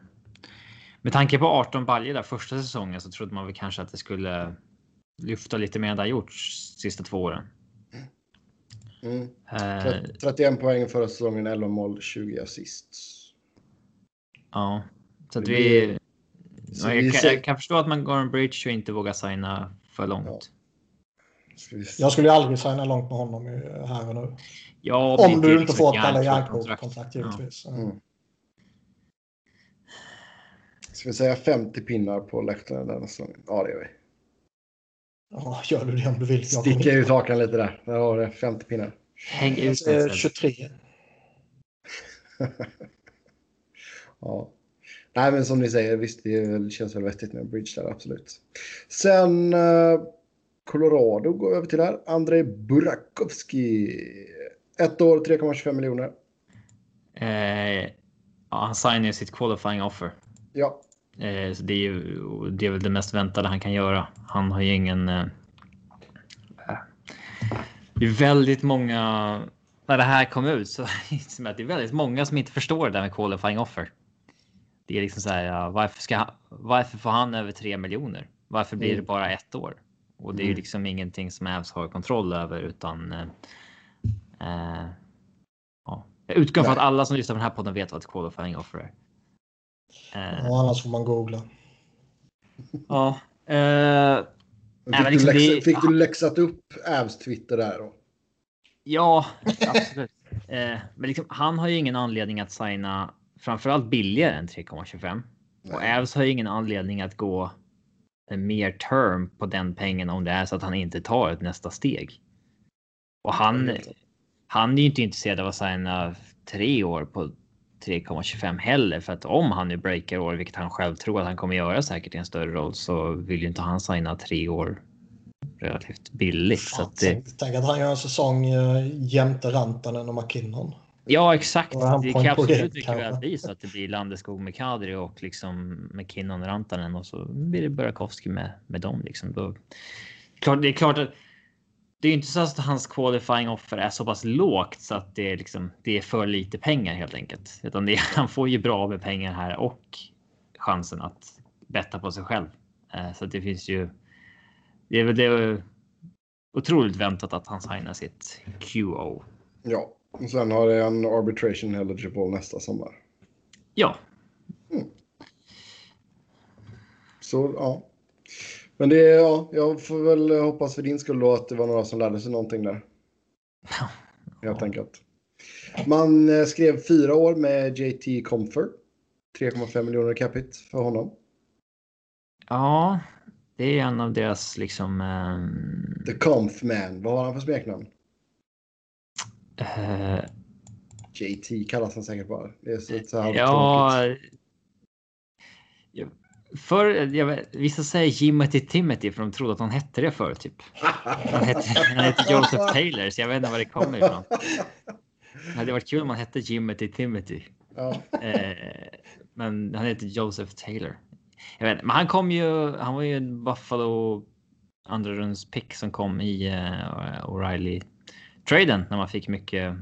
Med tanke på 18 baljor där första säsongen så trodde man väl kanske att det skulle lyfta lite mer än det har gjort sista två åren. Mm. Eh, 30 31 poäng förra säsongen, 11 mål, 20 assist. ja, så att vi. Ja, vi jag, kan, jag kan förstå att man går en bridge och inte vågar signa för långt. Se. Jag skulle ju aldrig signa långt med honom här och nu. Ja, Om du inte liksom får ett Kalle Järnkrok-kontrakt. Givetvis. Mm. Ska vi säga 50 pinnar på läktaren den säsongen? Ja, det gör vi. Ja, gör du det om du vill. Sticka ut hakan lite där. Där har det 50 pinnar. Häng ut den. 23. (laughs) Ja. Nej, men som ni säger, visst, det känns väl vettigt med en bridge där, absolut. Sen eh, Colorado går över till där. Andrei Burakovsky. Ett år, 3,25 miljoner. Eh, han signar ju sitt qualifying offer. Ja, Eh, så det är ju det är väl det mest väntade han kan göra. Han har ju ingen. Eh, det är väldigt många. När det här kom ut så (laughs) det är väldigt många som inte förstår det där med qualifying offer. Det är liksom så här. Varför ska varför får han över 3 miljoner? Varför blir det Mm. bara ett år? Och det är ju Mm. liksom ingenting som Avs har kontroll över utan. Eh, eh, ja. Jag utgår från att alla som lyssnar på den här podden vet vad ett qualifying offer är. Eh, Ja, annars får man googla. (laughs) Ja. Eh, fick, men liksom du läxa, det- fick du läxat upp Avs Twitter där då? ja, absolut. (laughs) eh, men liksom, han har ju ingen anledning att signa framförallt billigare än 3,25. Och. Avs har ju ingen anledning att gå mer term på den pengen om det är så att han inte tar ett nästa steg. Och han, han är ju inte intresserad av att signa tre år på 3,25 heller. För att om han nu breakar år, vilket han själv tror att han kommer göra säkert i en större roll, så vill ju inte han signa tre år relativt billigt. Så att det, Tänk, att han gör en säsong uh, jämte Rantanen och McKinnon. Ja, exakt. Det kan absolut mycket väl bli så att det blir Landeskog med Kadri och liksom McKinnon och Rantanen och så blir det Burakovsky med, med dem. Liksom. Då, klart, det är klart att det är ju inte så att hans qualifying offer är så pass lågt så att det är liksom det är för lite pengar helt enkelt. Utan det (laughs) han får ju bra med pengar här och chansen att betta på sig själv. Eh, Så att det finns ju. Det är väl det är otroligt väntat att han signar sitt QO. Ja, och sen har det en arbitration eligible nästa sommar. Ja, Så ja. Men det är, ja, jag får väl hoppas för din skull då att det var några som lärde sig någonting där. (laughs) Helt enkelt. Man eh, skrev fyra år med JT Comfort. 3,5 miljoner capita för honom. ja, det är en av deras liksom. ehm, The Comf Man. Vad har han för smeknamn? Eh, JT kallas han säkert bara. Det är så, så Ja. jag- För jag vet, vissa säger Jimothy Timothy för de trodde att han hette det förut. Typ. Han hette, han hette Joseph Taylor så jag vet inte var det kommer ifrån. Det hade varit kul om han hette Jimothy Timothy. Ja. Eh, men han heter Joseph Taylor. Jag vet men han kom ju. Han var ju en Buffalo andra runds pick som kom i uh, O'Reilly traden när man fick mycket.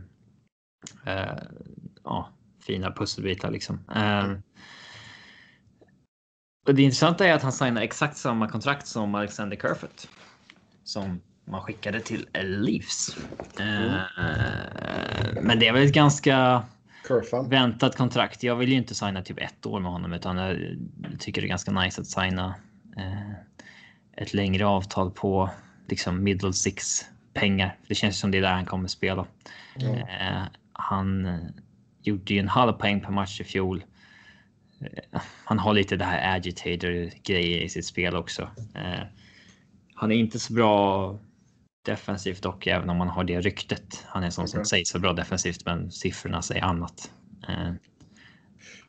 eh, ja, fina pusselbitar liksom. Eh, och det intressanta är att han signar exakt samma kontrakt som Alexander Kerfoot. Som man skickade till Leafs. Eh, men det är väl ett ganska Curfan. väntat kontrakt. Jag vill ju inte signa typ ett år med honom utan jag tycker det är ganska nice att signa eh, ett längre avtal på liksom middle six pengar. Det känns som det är där han kommer spela. Eh, han eh, gjorde ju en halv poäng per match i fjol. Eh, han har lite det här agitator grejer i sitt spel också. Eh, han är inte så bra defensivt dock, även om man har det ryktet. Han är en sån som Okej. sägs så bra defensivt, men siffrorna säger annat. Eh,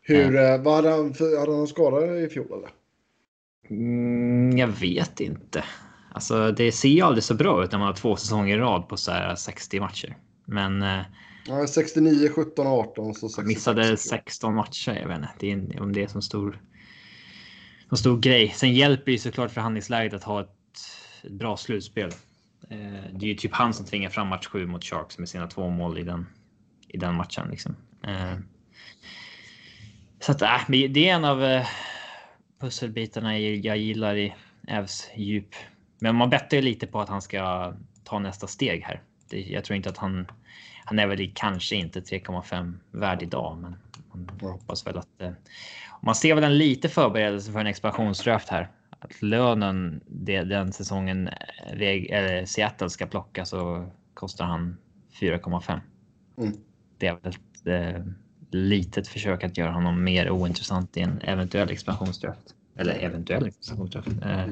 Hur, vad hade han, hade han skador i fjol eller? Mm, jag vet inte. Alltså, det ser ju aldrig så bra ut när man har två säsonger i rad på så här 60 matcher. Men eh, Ja, 69, 17, 18 så 66. missade 16 matcher. Jag vet inte det är, om det är som stor, som stor grej. Sen hjälper ju såklart förhandlingsläget att ha ett, ett bra slutspel. Eh, det är ju typ han som tvingar fram match 7 mot Sharks med sina två mål i den, i den matchen. Liksom. Eh, så att, äh, det är en av pusselbitarna jag jag gillar i Evs djup. Men man bettar ju lite på att han ska ta nästa steg här. Det, jag tror inte att han... Han är väl kanske inte 3,5 värd idag, men man hoppas väl att... Eh, man ser väl en lite förberedelse för en expansionsdraft här. att lönen det, den säsongen reg, eller Seattle ska plocka så kostar han 4,5. Mm. Det är väl ett eh, litet försök att göra honom mer ointressant i en eventuell expansionsdraft. Eller eventuell expansionsdraft. Eh,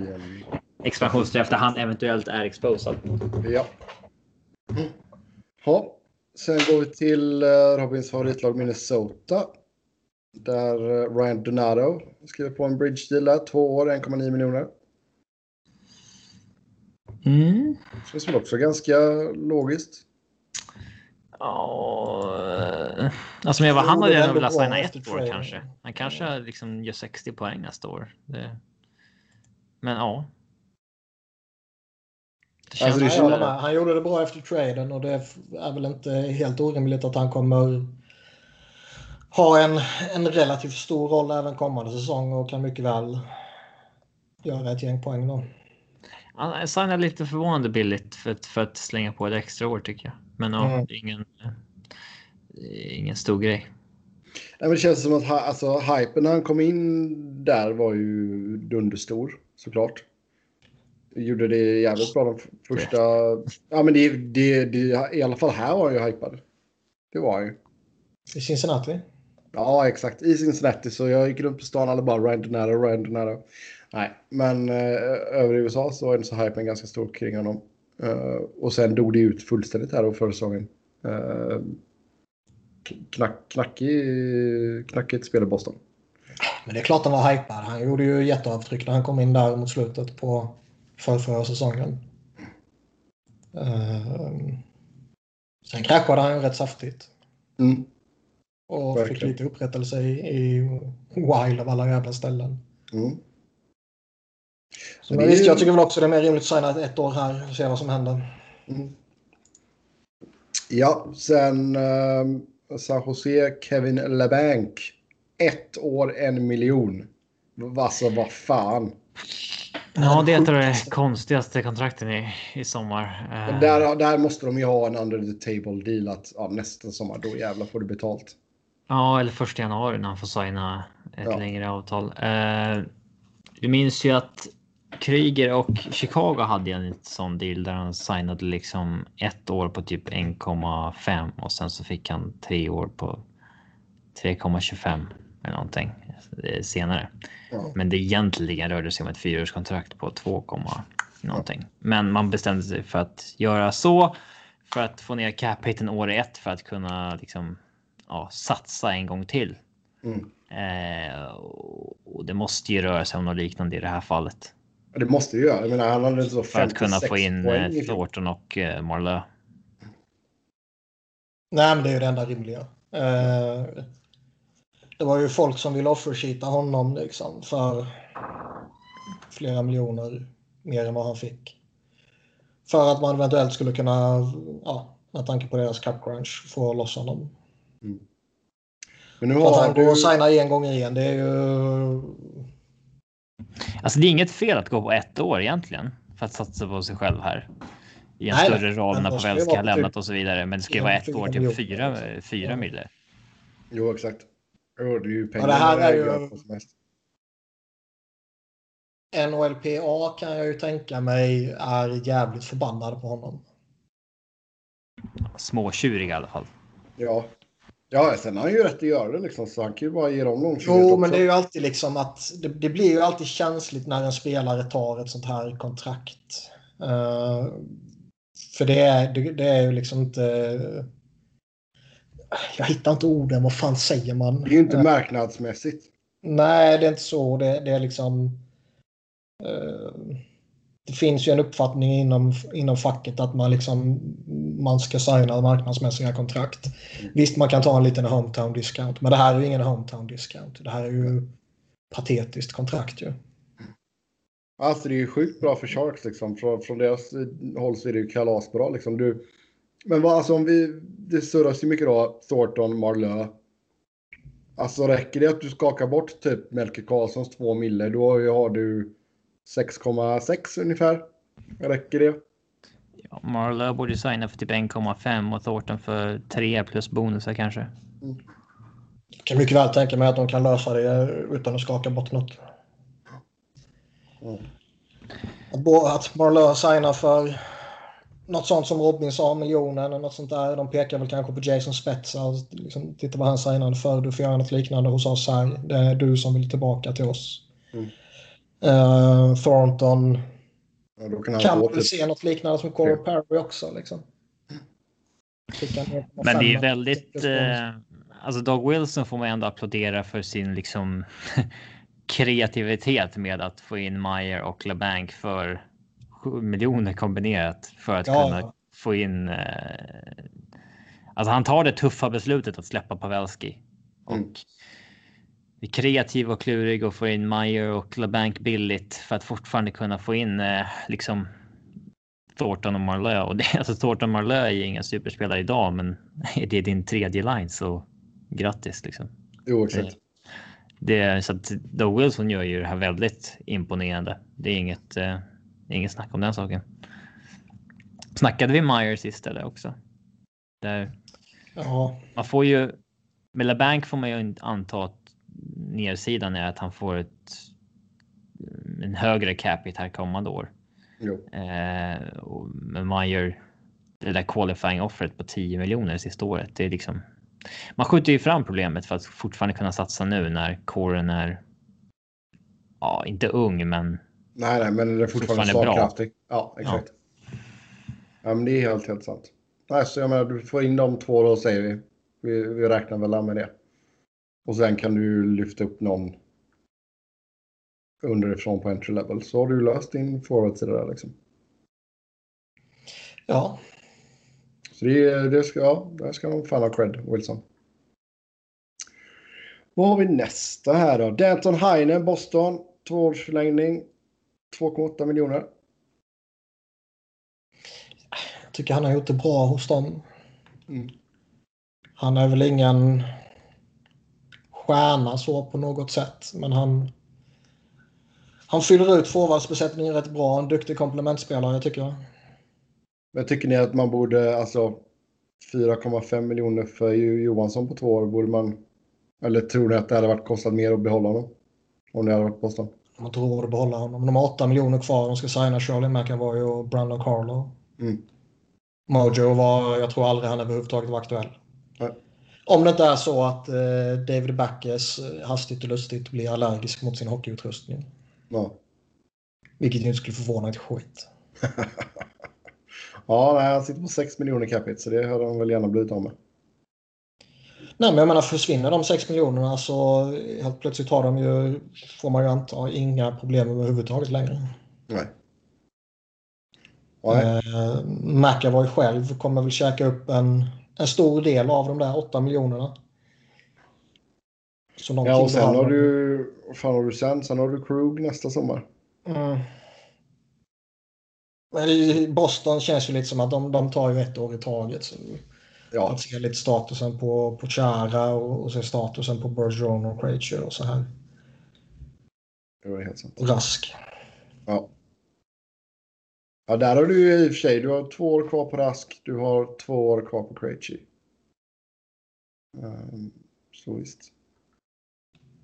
expansionsdraft där han eventuellt är exposad. Ja. Ja. Sen går vi till eh, Robins favoritlag Minnesota. Där eh, Ryan Donato skriver på en bridge deal där. Två år, 1,9 miljoner. Mm. Känns väl också ganska logiskt. Ja, alltså men jag var, han hade ändå velat signa ett år kanske. Han kanske liksom gör 60 poäng nästa år. Det... Men ja. Alltså, det känns- med. Han gjorde det bra efter traden och det är väl inte helt orimligt att han kommer ha en, en relativt stor roll även kommande säsong och kan mycket väl göra ett gäng poäng då. Han signar lite förvånande billigt för, att- för att slänga på ett extra år tycker jag. Men ja, Mm. ingen, ingen stor grej. Nej, men det känns som att alltså, hypen när han kom in där var ju dunderstor såklart. Gjorde det jävligt bra de första... Ja men det, det, det, i alla fall här var han ju hypad. Det var han ju. I Cincinnati. Ja exakt. I Cincinnati så jag gick runt på stan alla bara Ryan Donato, Ryan Donato. Nej, men eh, över i USA så var den så hypen ganska stor kring honom. Eh, och sen dog det ut fullständigt här då förra säsongen. Uh, knack, knackig, knackigt spel i Boston. Men det är klart han var hypad. Han gjorde ju jätteavtryck när han kom in där mot slutet på förrförra säsongen. Uh, sen kraschade han rätt saftigt. Mm. Och fick Verkligen. lite upprättelse i, i Wild av alla jävla ställen. Mm. Så men visst, jag tycker väl också det är mer rimligt att signa ett, ett år här och se vad som händer. Mm. Ja, sen uh, San Jose, Kevin LeBanc. Ett år, en miljon. Alltså vad fan. Ja, det är ett av de konstigaste kontrakten i, i sommar. Där, där måste de ju ha en under the table deal att ja, nästa sommar då jävlar får du betalt. Ja, eller första januari när han får signa ett Ja. längre avtal. Eh, du minns ju att Kryger och Chicago hade en sån deal där han signade liksom ett år på typ 1,5 och sen så fick han tre år på 3,25 eller någonting eh, senare. Ja. Men det egentligen rörde sig om ett fyraårskontrakt på 2, någonting. Men man bestämde sig för att göra så för att få ner cap hiten år ett för att kunna liksom ja, satsa en gång till. Mm. Eh, och det måste ju röra sig om något liknande i det här fallet. Ja, Det måste ju göra. Jag menar han hade inte så För att kunna 56 få in poäng eh, fjol. Thornton och eh, Marlö. Nej, men det är ju det enda rimliga. Eh, det var ju folk som ville offersheeta honom liksom för flera miljoner mer än vad han fick. För att man eventuellt skulle kunna, ja, med tanke på deras cap crunch, få loss honom. Men nu För att har han går och du... signar en gång igen, det är ju... Alltså det är inget fel att gå på ett år egentligen för att satsa på sig själv här. I en Nej, större roll när Pavelski har typ lämnat och så vidare. Men det ska ju vara ett år till miljoner. fyra, fyra Ja. mille. Jo exakt. Jo, det är ju pengar. det här är ju-. NHLPA kan jag ju tänka mig är jävligt förbannade på honom. Småtjurig i alla fall. Ja. Ja, sen har han ju rätt att göra det liksom. Så han kan ju bara ge dem någon Jo, men det är ju alltid liksom att det, det blir ju alltid känsligt när en spelare tar ett sånt här kontrakt. Eh, för det är, det, det är ju liksom inte... Jag hittar inte orden, vad fan säger man? Det är ju inte marknadsmässigt. Nej, det är inte så. Det, det är liksom... eh, det finns ju en uppfattning inom, inom facket att man, liksom, man ska signa marknadsmässiga kontrakt. Visst, man kan ta en liten hometown discount, men det här är ju ingen hometown discount. Det här är ju patetiskt kontrakt ju. Alltså det är ju sjukt bra för Sharks liksom. Från, från deras eh, håll så är det ju kalasbra liksom. Du, men vad, alltså om vi, det surras ju mycket då, Thornton, Marlö. Alltså räcker det att du skakar bort typ Melker Karlssons två mille, då har du 6,6 ungefär. Räcker det? Ja, Marlö borde signa för typ 1,5 och Thornton för 3 plus bonusar kanske. Jag kan mycket väl tänka mig att de kan lösa det utan att skaka bort något. Mm. Att Marlö signar för något sånt som Robin sa, miljonen eller något sånt där. De pekar väl kanske på Jason Spetsa och liksom, titta vad han signade för. Du får göra något liknande hos oss här. Det är du som vill tillbaka till oss. Mm. Uh, Thornton ja, då kan, han kan väl se något liknande som Corey Perry också. Liksom. Men det är väldigt... Eh, alltså Doug Wilson får man ändå applådera för sin liksom (laughs) kreativitet med att få in Meyer och LeBanc för 7 miljoner kombinerat för att ja. kunna få in. Eh, alltså han tar det tuffa beslutet att släppa Pavelski och mm. är kreativ och klurig och få in Meyer och LeBanc billigt för att fortfarande kunna få in eh, liksom Thornton och Marlö och det, (laughs) alltså Thornton och Marlö är inga superspelare idag, men (laughs) är det din tredje line så grattis liksom. Jo, exakt. Det, det, så att Doug Wilson gör ju det här väldigt imponerande. Det är inget, eh, inget snack om den saken. Snackade vi Meyer sist eller också? Där, ja. Man får ju med LeBanc får man ju anta att nedsidan är att han får ett en högre capita här kommande år. Eh, och, man gör det där qualifying offret på 10 miljoner sista året. Det är liksom. Man skjuter ju fram problemet för att fortfarande kunna satsa nu när kåren är. Ja, inte ung, men. Nej, nej, men det är fortfarande, fortfarande slagkraftig. Ja, exakt. Ja. ja. men det är helt, helt sant. Nej, så jag menar, du får in de två då säger vi. Vi, vi räknar väl med det. Och sen kan du lyfta upp någon underifrån på entry level så har du löst din forwardsida där liksom. Ja. Så det, det ska, ja, där ska de fan ha cred, Wilson. Vad har vi nästa här då? Danton Heinen, Boston. Tvåårsförlängning. 2,8 miljoner. Jag tycker han har gjort det bra hos dem. Mm. Han är väl ingen stjärna så på något sätt. Men han, han fyller ut forwardsbesättningen rätt bra. En duktig komplementspelare tycker jag. Men tycker ni att man borde, alltså 4,5 miljoner för Johansson på två år, borde man... Eller tror ni att det hade varit kostat mer att behålla honom? Om ni hade varit Boston? Man tror att behålla honom. De har 8 miljoner kvar. De ska signa Shirley McAvoy och Brandon Carlo. Mm. Mojo var, jag tror aldrig han överhuvudtaget var aktuell. Nej. Om det inte är så att eh, David Backes eh, hastigt och lustigt blir allergisk mot sin hockeyutrustning. Ja. Vilket ju inte skulle förvåna ett skit. (laughs) ja, nej, han sitter på 6 miljoner capita så det hade han väl gärna blivit av med. Nej, men jag menar försvinner de 6 miljonerna så helt plötsligt har de ju, får man ju anta, inga problem överhuvudtaget längre. Nej. Nej. Eh, McAvoy själv kommer väl käka upp en, en stor del av de där 8 miljonerna. ja, och sen har du vad fan har du sen? Sen har du Krug nästa sommar. Mm. Men Boston känns ju lite som att de, de tar ju ett år i taget. Så ja. Att se lite statusen på, på Chara och, och se statusen på Bergeron och Krejci och så här. Det var helt sant. Och Rask. Ja. Ja, där har du ju i och för sig. Du har två år kvar på Rask. Du har två år kvar på Krejci. Um, så visst.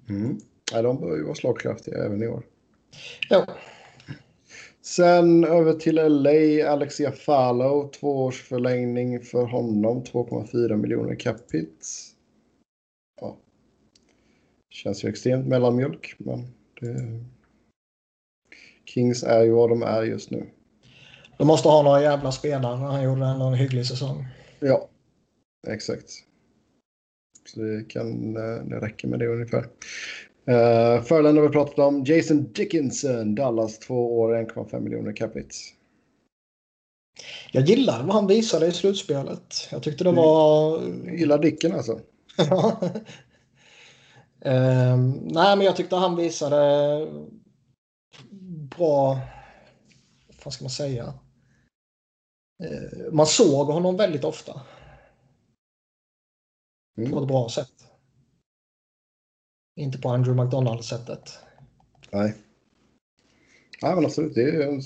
Mm. Ja, de bör ju vara slagkraftiga även i år. Ja. Sen över till LA, Alexia Fallow, tvåårsförlängning för honom, 2,4 miljoner capita. Ja. Känns ju extremt mellanmjölk, men det... Kings är ju vad de är just nu. De måste ha några jävla spelare. Han gjorde ändå en hygglig säsong. Ja, exakt. Så det kan eh, det räcker med det ungefär. Uh, Furland har vi pratat om. Jason Dickinson, Dallas, två år, 1,5 miljoner capita. Jag gillar vad han visade i slutspelet. Jag tyckte det var... Jag gillar Dicken alltså. (laughs) uh, nej, men jag tyckte han visade bra... Vad ska man säga? Uh, man såg honom väldigt ofta. Mm. På ett bra sätt. Inte på Andrew McDonald-sättet. Nej. Nej, men absolut. Det är en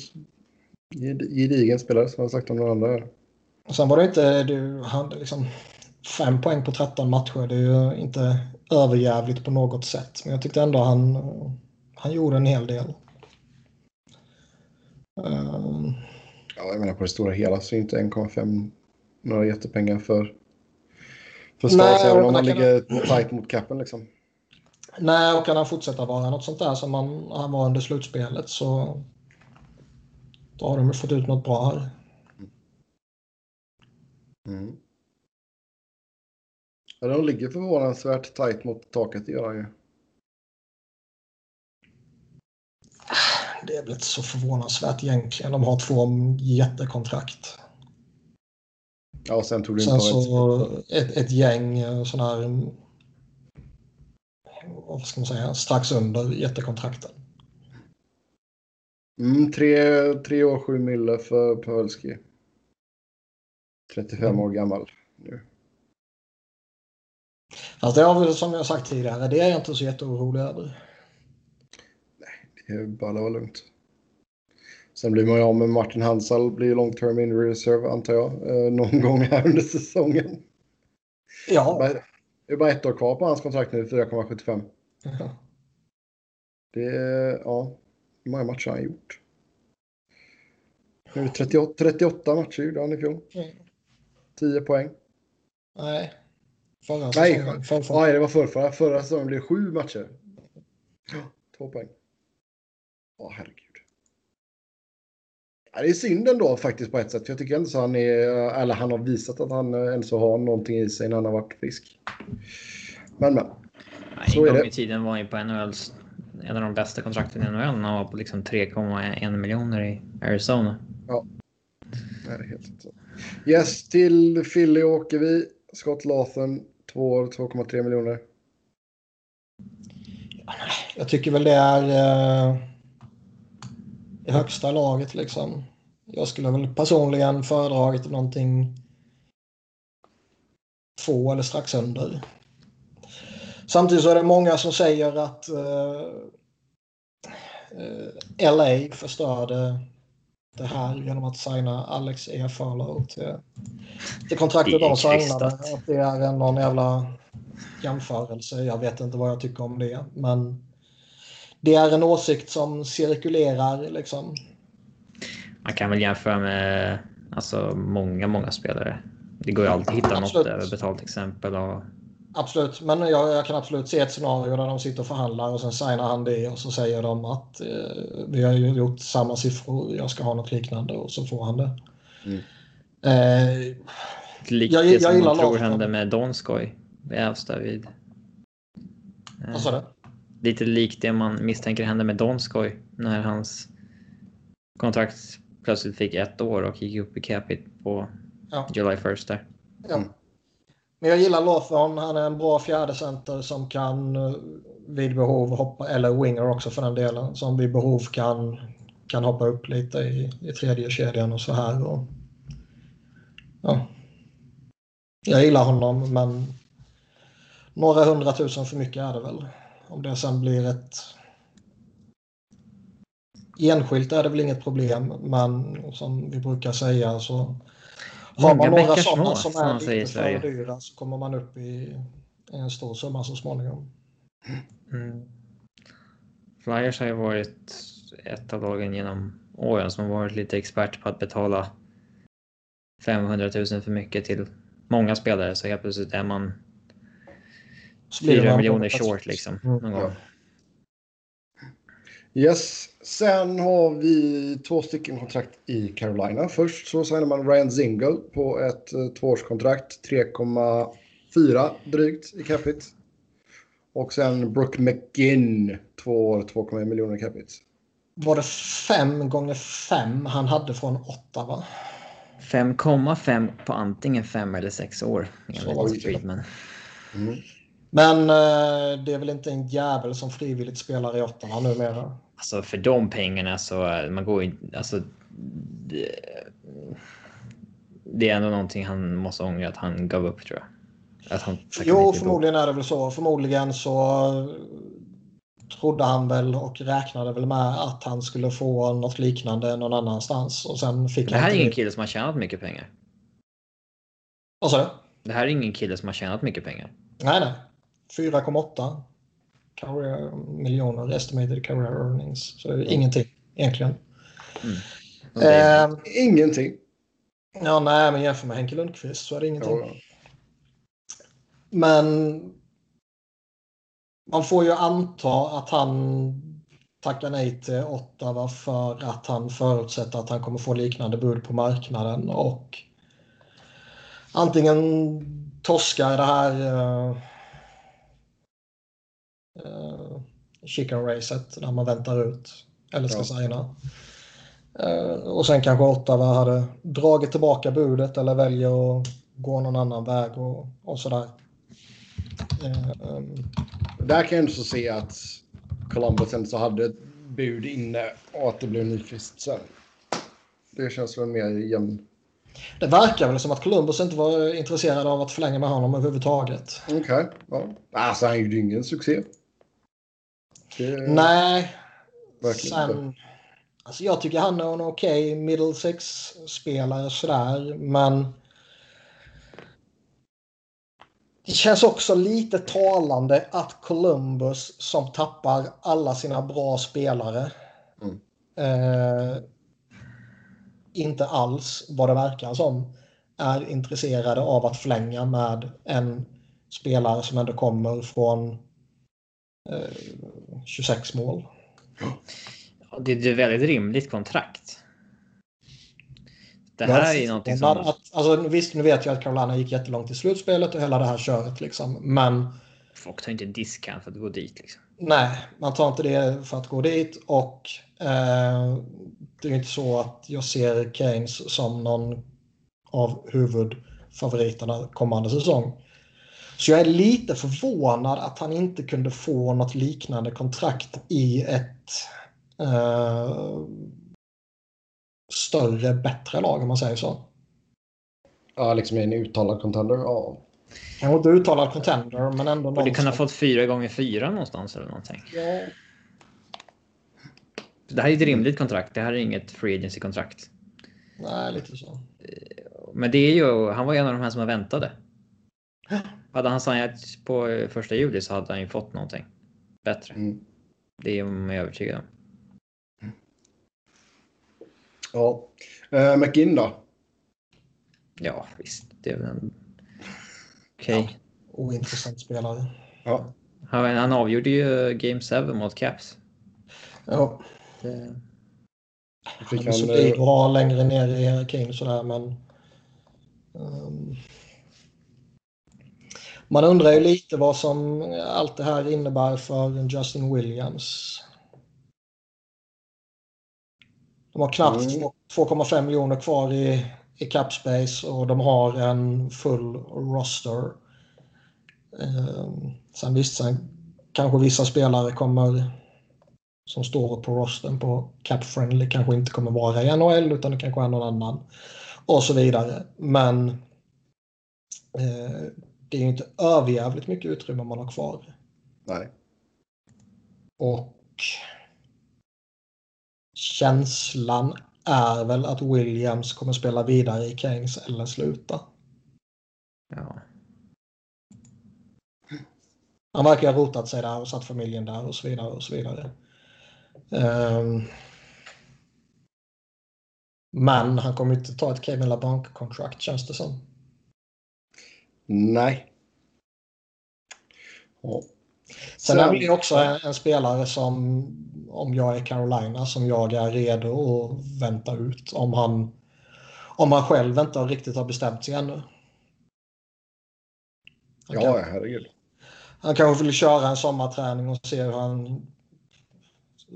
gedigen spelare som jag sagt om några andra. Och sen var det inte, du hade liksom fem poäng på 13 matcher. Det är ju inte överjävligt på något sätt. Men jag tyckte ändå han, han gjorde en hel del. Uh, Ja, jag menar på det stora hela så är inte 1,5 några jättepengar för, för Stars, Nej, även om kan- ligger tajt mot capen liksom. Nej, och kan han fortsätta vara något sånt där som han, han var under slutspelet så då har de ju fått ut något bra här. Mm. Ja, de ligger förvånansvärt tajt mot taket, det gör han ju. Det är väl inte så förvånansvärt egentligen. De har två jättekontrakt. Ja, sen tog Sen inte ett... så ett, ett gäng sådana här, vad ska man säga, strax under jättekontrakten. Mm, tre, tre år, sju mille för Pölski. 35 år gammal nu. Fast det har vi som jag sagt tidigare, det är jag inte så jätteorolig över. Det är bara att vara lugnt. Sen blir man ju av med Martin Hansal, blir long term injury reserve antar jag, eh, någon gång här under säsongen. Ja, Det är bara ett år kvar på hans kontrakt nu, 4,75. (laughs) Det är, ja, hur många matcher har han gjort? Nu är det 38, 38 matcher gjorde han i fjol. Mm. 10 poäng. nej. Förra Nej, säsongen. För, för. Nej, det var förra, förra säsongen blev det sju matcher. Ja, Två poäng. Ja, herregud. Ja, det är synd ändå faktiskt på ett sätt. För jag tycker ändå så han är, eller han har visat att han ändå så har någonting i sig när han har varit frisk. Men men. Så en gång i tiden var han ju på NHLs, en av de bästa kontrakten i NHL. Han var på liksom 3,1 miljoner i Arizona. Nej, det är helt rätt. Yes, till Philly åker vi. Scott Lawson, 2 år, 2,3 miljoner. Jag tycker väl det är eh, i högsta laget liksom. Jag skulle väl personligen föredragit någonting två eller strax under. Samtidigt så är det många som säger att eh, eh, LA förstörde det här genom att signa Alex E. Farlow till, till kontraktet de signade. Att det är någon jävla jämförelse. Jag vet inte vad jag tycker om det. Men det är en åsikt som cirkulerar liksom. Man kan väl jämföra med alltså, många, många spelare. Det går ju alltid att hitta Absolut. något överbetalt exempel. Och, Absolut, men jag, jag kan absolut se ett scenario där de sitter och förhandlar och sen signar han det och så säger de att eh, vi har ju gjort samma siffror, jag ska ha något liknande och så får han det. Mm. Eh, likt Jag- det jag som gillar man tror Larsson. hände med Donskoj vid Ävsta vid... Eh, vad sa du? lite likt det man misstänker hände med Donskoj när hans kontrakt plötsligt fick ett år och gick upp i capita på Ja. July 1 där. Ja. Mm. Men jag gillar Lawthorn. Han är en bra fjärdecenter som kan eh, vid behov hoppa, eller winger också för den delen, som vid behov kan, kan hoppa upp lite i, i tredje kedjan och så här. Och, ja. Jag gillar honom men några hundratusen för mycket är det väl. Om det sen blir ett enskilt är det väl inget problem men som vi brukar säga så har man några sådana som är lite för Sverige. dyra så kommer man upp i en stor summa så småningom. Mm. Flyers har ju varit ett av lagen genom åren som har varit lite expert på att betala 500 000 för mycket till många spelare så helt plötsligt är man Så blir det 4 någon miljoner short liksom. Mm. Någon gång. Ja. Yes, sen har vi två stycken kontrakt i Carolina. Först så signar man Ryan Zingle på ett eh, tvåårskontrakt, 3,4 drygt i capita. Och sen Brooke McGinn, två år, 2,1 miljoner i capita. Var det fem gånger fem han hade från åtta va? 5,5 på antingen 5 eller 6 år Så enligt. Friedman. Mm. Men eh, det är väl inte en jävel som frivilligt spelar i åttorna numera? Alltså för de pengarna så är man går ju alltså. Det, det är ändå någonting han måste ångra att han gav upp tror jag. Att han Jo, förmodligen är det väl så. Förmodligen så trodde han väl och räknade väl med att han skulle få något liknande någon annanstans. Och sen fick Det här är ingen kille som har tjänat mycket pengar. Vad sa du? Det här är ingen kille som har tjänat mycket pengar. Nej, nej. 4,8 career miljoner estimated career earnings. Så det är ingenting egentligen. Mm. Eh, Ingenting. ja, nej, men jämför med Henke Lundqvist så är det ingenting. Ja, Men man får ju anta att han tackar nej till Ottawa för att han förutsätter att han kommer få liknande bud på marknaden och antingen torskar det här uh, uh, chicken racet när man väntar ut eller ska Ja. signa. Uh, och sen kanske Ottawa hade dragit tillbaka budet eller väljer att gå någon annan väg och, och sådär. Eh, ehm, Där kan jag ändå se att Columbus ändå så hade ett bud inne och att det blev Nyqvist sen. Det känns väl mer jämn. Det verkar väl som att Columbus inte var intresserad av att förlänga med honom överhuvudtaget. Okej. Ja. Alltså han gjorde ju ingen succé. Det, Nej, verkligen inte. sen... Alltså jag tycker han är en okej middle six-spelare sådär, men... Det känns också lite talande att Columbus som tappar alla sina bra spelare Mm. eh, inte alls, vad det verkar som, är intresserade av att förlänga med en spelare som ändå kommer från eh, 26 mål. Ja, Det är ett väldigt rimligt kontrakt. Det Jag här är är någonting som... Att, alltså, visst, nu vet jag att Carolina gick jättelångt i slutspelet och hela det här köret. Liksom. Men Folk tar inte discount för att gå dit. Liksom. nej, man tar inte det för att gå dit. Och eh, det är inte så att jag ser Keynes som någon av huvudfavoriterna kommande säsong. Så jag är lite förvånad att han inte kunde få något liknande kontrakt i ett eh, större, bättre lag om man säger så. Ja, liksom en uttalad contender. Ja. Kanske inte uttalad contender, men ändå Borde kunna som- fått fyra gånger fyra någonstans eller någonting. Ja, Det här är ett rimligt kontrakt. Det här är inget free agency-kontrakt. nej, lite så. Men det är ju, han var en av de här som väntade. Hade han signat på eh, första juli så hade han ju fått någonting bättre. Mm. Det är jag övertygad om. ja. Uh, McGinn då? Ja, visst. Det är väl en... Okej. Ointressant spelare. Ja. Han, han avgjorde ju Game 7 mot Caps. Ja, Det... han är solid eh, ha längre ner i hierarkin sådär, men... ehm, man undrar ju lite vad som allt det här innebär för Justin Williams. De har knappt Mm. 2,5 miljoner kvar i, i cap space och de har en full roster. Ehm, sen visst, sen kanske vissa spelare kommer som står på rosten på cap friendly kanske inte kommer vara i NHL utan det kanske är någon annan och så vidare. Men eh, det är ju inte överjävligt mycket utrymme man har kvar. Nej. Och känslan är väl att Williams kommer spela vidare i Kings eller sluta. Ja. Han verkar ha rotat sig där och satt familjen där och så vidare och så vidare. Ehm, men han kommer inte ta ett Kevin LeBlanc-kontrakt känns det som. Nej. Ja. Sen är det också en, en spelare som, om jag är Carolina, som jag är redo att vänta ut om han, om han själv inte riktigt har bestämt sig ännu. Han, Ja, kan, herregud. han kanske vill köra en sommarträning och se hur han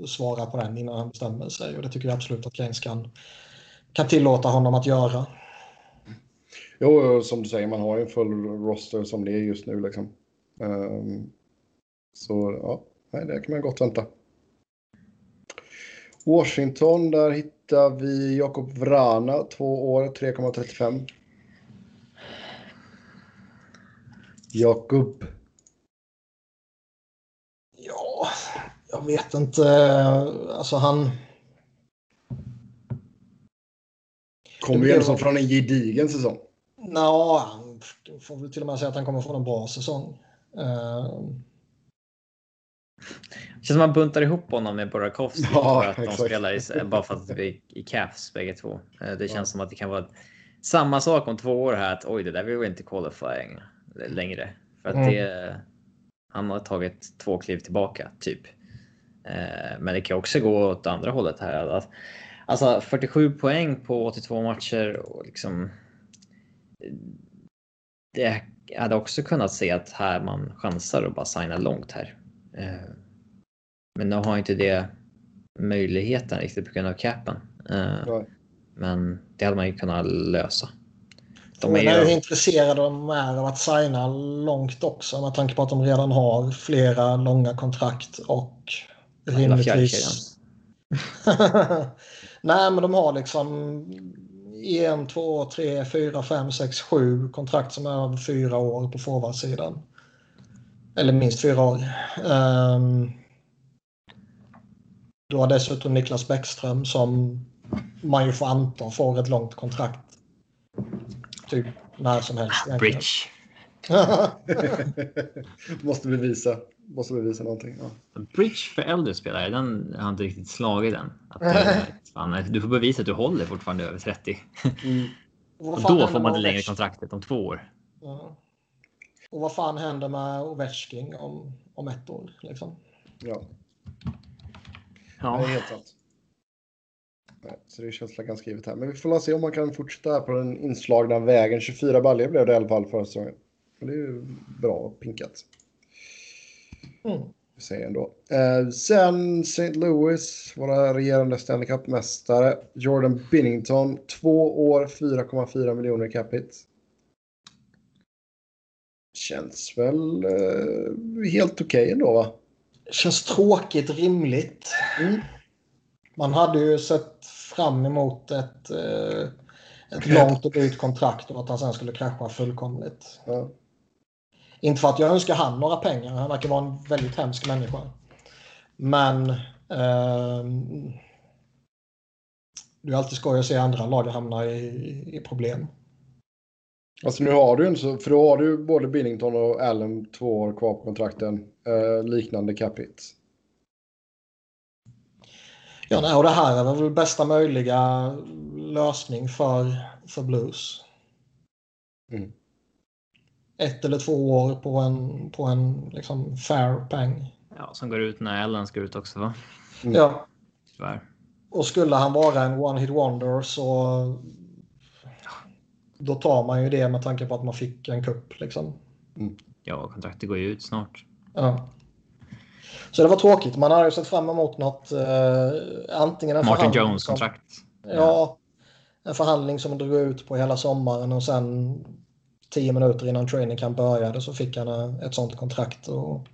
svarar på den innan han bestämmer sig. Och det tycker jag absolut att Keynes kan, kan tillåta honom att göra. Jo, som du säger, man har ju en full roster som det är just nu. Liksom. Ehm, så ja, nej, det kan man gott vänta. Washington, där hittar vi Jakob Vrana, två år, 3,35. Jakob. Ja, jag vet inte. Alltså han... Kommer ju ändå som från en gedigen säsong. Nå, han får väl till och med säga att han kommer från en bra säsong. Eh, Det känns som man buntar ihop honom med Burakovsky Ja, för att de exakt. spelar i, bara för att vi är i Cavs bägge två. Eh, Det känns som att det kan vara samma sak om två år här att oj, det där vill vi inte qualifying längre för att Mm. det. Han har tagit två kliv tillbaka typ. Eh, Men det kan också gå åt andra hållet här. Alltså 47 poäng på 82 matcher och liksom. Det hade också kunnat se att här man chansar och bara signa långt här. Eh, Men nu har inte det möjligheten riktigt på grund av capen. Eh. Men det hade man ju kunnat lösa. De är är ju, intresserade de är av att signa långt också med tanke på att de redan har flera långa kontrakt och rimligtvis... (laughs) Nej, men de har liksom en, två, tre, fyra, fem, sex, sju kontrakt som är över fyra år på forwardsidan. Eller minst fyra år. Um, du har dessutom Niklas Bäckström som man ju får anta får ett långt kontrakt. Typ när som helst. Bridge. (laughs) (laughs) måste bevisa. Måste bevisa någonting. Ja. Bridge för äldre spelare, den har inte riktigt slagit än. Att, eh, fan, du får bevisa att du håller fortfarande över 30. Mm. Och då får man det längre kontraktet om två år. Ja. Och vad fan händer med Ovechkin om, om ett år? Liksom? Ja, det är Ja, helt sant. Nej, så det känns väl ganska givet här. Men vi får la se om man kan fortsätta på den inslagna vägen. 24 baljor blev det i alla fall förra säsongen. Det är ju bra pinkat. Mm. Säger ändå. Eh, sen St. Louis, våra regerande Stanley Cup-mästare. Jordan Binnington, två år, 4,4 miljoner i cap hit. Känns väl eh, helt okej ändå va? Känns tråkigt rimligt. Mm. Man hade ju sett fram emot ett, eh, ett långt och dyrt kontrakt och att han sen skulle krascha fullkomligt. Ja. Inte för att jag önskar han några pengar. Han verkar vara en väldigt hemsk människa. Men ehm, det är alltid skoj att se andra lag hamna i, i problem. Alltså nu har du ju inte så, för då har du både Binnington och Allen två år kvar på kontrakten. Eh, liknande hits. Ja, nej, och det här är väl bästa möjliga lösning för, för Blues. Mm. Ett eller två år på en, på en liksom fair peng. ja, som går ut när Ellen ska ut också va? Mm. Ja, Tyvärr. och skulle han vara en one-hit wonder så då tar man ju det med tanke på att man fick en kupp liksom. Ja, kontraktet går ju ut snart. Ja. Så det var tråkigt. Man har ju sett fram emot något. Eh, antingen en Martin förhandling Jones som- kontrakt. Ja, en förhandling som drog ut på hela sommaren och sen tio minuter innan training camp började så fick han eh, ett sånt kontrakt. Och,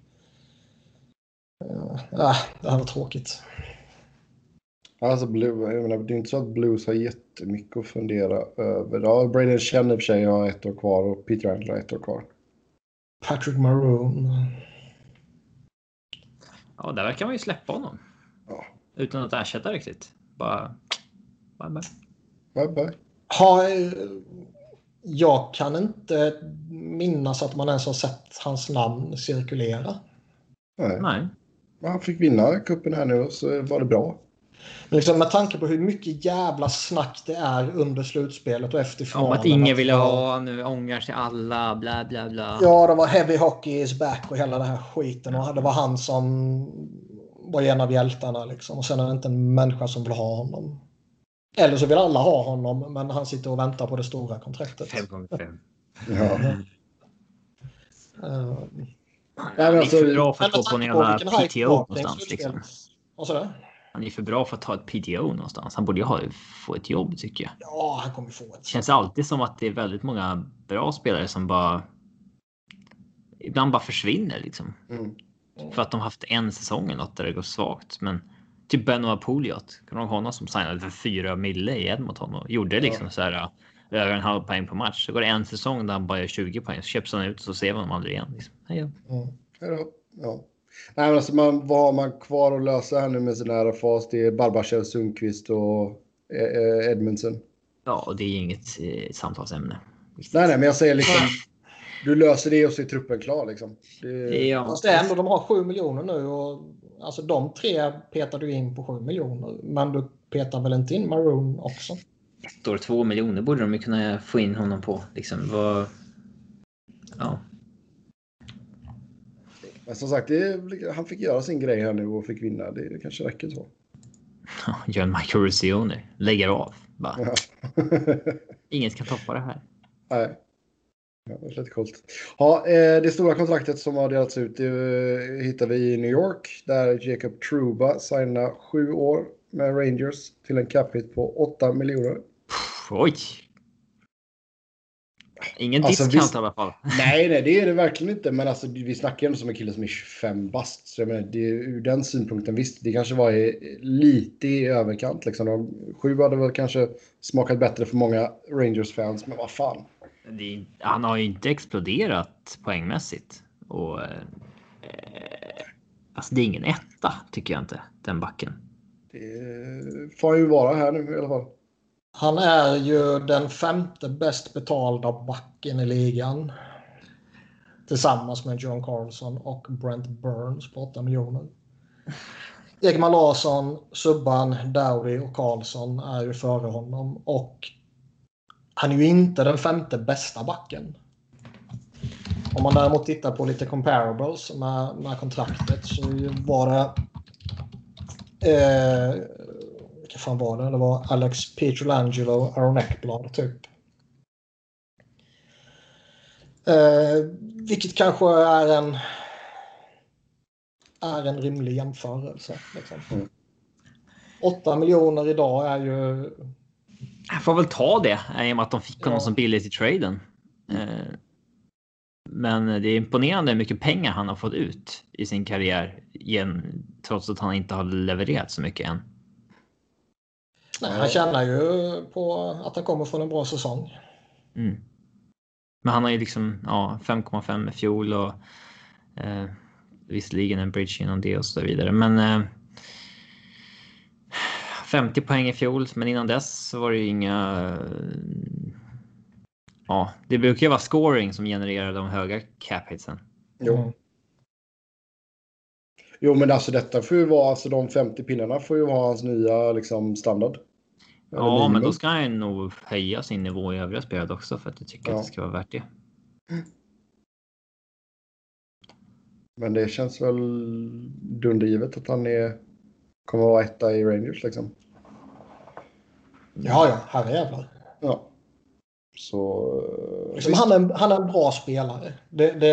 eh, äh, det här var tråkigt. Alltså Blue, jag menar, det är inte så att Blues har jättemycket att fundera över. Ja, Braden Chen i och för sig har ett år kvar och Peter Angelo har ett år kvar. Patrick Maroon. Ja, där verkar man ju släppa honom. Ja. Utan att ersätta riktigt. Bara... Bye bye. Bye bye. Har, jag kan inte minnas att man ens har sett hans namn cirkulera. Nej. Nej. Men Han fick vinna kuppen här nu och så var det bra. Men liksom med tanke på hur mycket jävla snack det är under slutspelet och efter Om finalen. att ingen ville ha, nu ångrar sig alla, bla bla bla. Ja, det var heavy hockey is back och hela den här skiten. Och det var han som var en av hjältarna liksom. Och sen är det inte en människa som vill ha honom. Eller så vill alla ha honom, men han sitter och väntar på det stora kontraktet. Fem gånger fem. Ja. Uh, men är alltså- för bra för att gå på en jävla PTO någonstans. Liksom. Han är för bra för att ta ett PTO någonstans. Han borde ju ha, få ett jobb tycker jag. Ja, han kommer få ett. Det känns alltid som att det är väldigt många bra spelare som bara ibland bara försvinner liksom. Mm. För att de haft en säsong eller något där det går svagt. Men typ Benoit Pouliot, kommer du ihåg honom som signade för fyra mille i Edmonton och gjorde liksom så här äh, över en halv poäng på match. Så går det en säsong där han bara gör 20 poäng så köps han ut och så ser man honom aldrig igen. Liksom. Hej då. Mm. Hej då. Ja. Nej, men alltså man, vad har man kvar att lösa här nu med sin RFAs? Det är Barbachev, Sundqvist och eh, eh, Edmundsen. Ja, och det är inget eh, samtalsämne. Nej, nej, men jag säger liksom... Du löser det och så är truppen klar liksom. Det... Ja. Fast det är ändå, de har 7 miljoner nu och alltså de tre petar du in på 7 miljoner. Men du petar väl inte in Maroon också? Ett år, två miljoner borde de ju kunna få in honom på. Liksom, vad... Ja. Men som sagt, det, han fick göra sin grej här nu och fick vinna. Det kanske räcker så. Gör en Michael Rusione. Lägger av. Bara. Ja. Inget kan toppa det här. (laughs) Nej. Ja, det är lite coolt. Ja, eh, det stora kontraktet som har delats ut eh, hittar vi i New York. Där Jacob Truba signar sju år med Rangers till en cap hit på 8 miljoner. Oj! Ingen Alltså, discount visst- i alla fall. (laughs) Nej, nej, det är det verkligen inte. Men alltså, vi snackar ändå som en kille som är 25 bast. Så jag menar, det, ur den synpunkten, visst, det kanske var i, lite i överkant. Liksom. De, sju hade väl kanske smakat bättre för många Rangers-fans, men vad fan. Det han har ju inte exploderat poängmässigt. Och, eh, alltså det är ingen etta, tycker jag inte, den backen. Det får han ju vara här nu i alla fall. Han är ju den femte bäst betalda backen i ligan. Tillsammans med John Carlson och Brent Burns på 8 miljoner. Ekman Larsson, Subban, Dowdy och Carlson är ju före honom. Och han är ju inte den femte bästa backen. Om man däremot tittar på lite comparables med, med kontraktet så var det... Eh, vilka fan var det? Det var Alex Pietrangelo, Aaron Ekblad typ. Eh, vilket kanske är en är en rimlig jämförelse. Liksom. Mm. 8 miljoner idag är ju... Jag får väl ta det i och med att de fick honom Ja. som billigt i traden. Eh, Men det är imponerande hur mycket pengar han har fått ut i sin karriär igen, trots att han inte har levererat så mycket än. Nej, han tjänar ju på att han kommer från en bra säsong. Mm. Men han har ju liksom ja, 5,5 i fjol och eh, visserligen en bridge inom det och så vidare. Men eh, 50 poäng i fjol, men innan dess så var det ju inga. Ja, det brukar ju vara scoring som genererar de höga cap hitsen. Jo. Mm. Jo, men alltså detta får ju vara, alltså de 50 pinnarna får ju vara hans nya liksom standard. Eller Ja, men minimum. då ska han nog höja sin nivå i övriga spelet också för att jag tycker Ja. att det ska vara värt det. Men det känns väl dundergivet att han är, kommer vara etta i Rangers liksom. Ja, ja, herrejävlar. Ja. Så... eh, Liksom, han, är, en- han är en bra spelare. Det, det,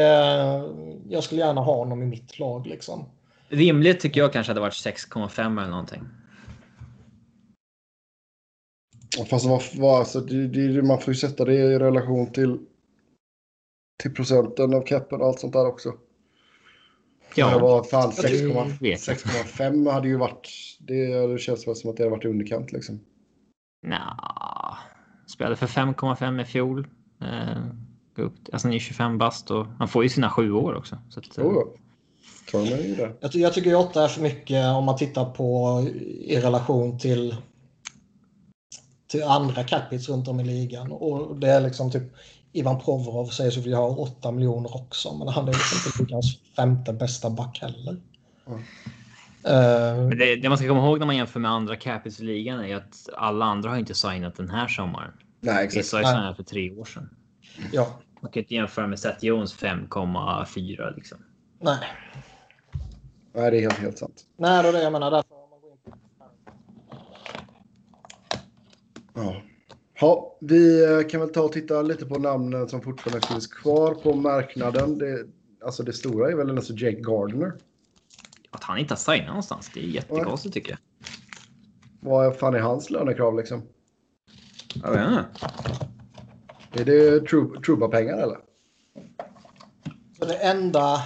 jag skulle gärna ha honom i mitt lag. Liksom. Rimligt tycker jag kanske hade varit 6,5 eller någonting. Fast vad, vad, alltså, det, det, man får ju sätta det i relation till, till procenten av capen och allt sånt där också. Ja. Det var fan Jag tycker- 6,5 vet jag. 6,5 hade ju varit... Det, det känns väl som att det hade varit i underkant liksom. Nja, spelade för 5,5 i fjol. Eh, alltså han är 25 bast och han får ju sina sju år också. Så att, eh, det. Jag, ty- jag tycker 8 är för mycket om man tittar på i relation till, till andra capits runt om i ligan. Och det är liksom typ Ivan Provorov säger så vi har 8 miljoner också. Men han är liksom inte ligans femte bästa back heller. Mm. Men det, det man ska komma ihåg när man jämför med andra capits i ligan är att alla andra har inte signat den här sommaren. Nej, Vissa exakt. har ju Nej. signat för tre år sedan. ja, Man kan inte jämföra med Seth Jones 5,4 liksom. nej. Nej, det är helt, helt sant. Nej, det är det jag menar. Därför om man går in på Ja. Ja, vi eh, kan väl ta och titta lite på namnen som fortfarande finns kvar på marknaden. Det, alltså det stora är väl nästan Jake Gardner. Att han inte har signat någonstans, det är jättekonstigt tycker jag. Vad fan är hans lönekrav liksom? Jag vet inte. Är det Tru- Truba-pengar eller? Så det enda...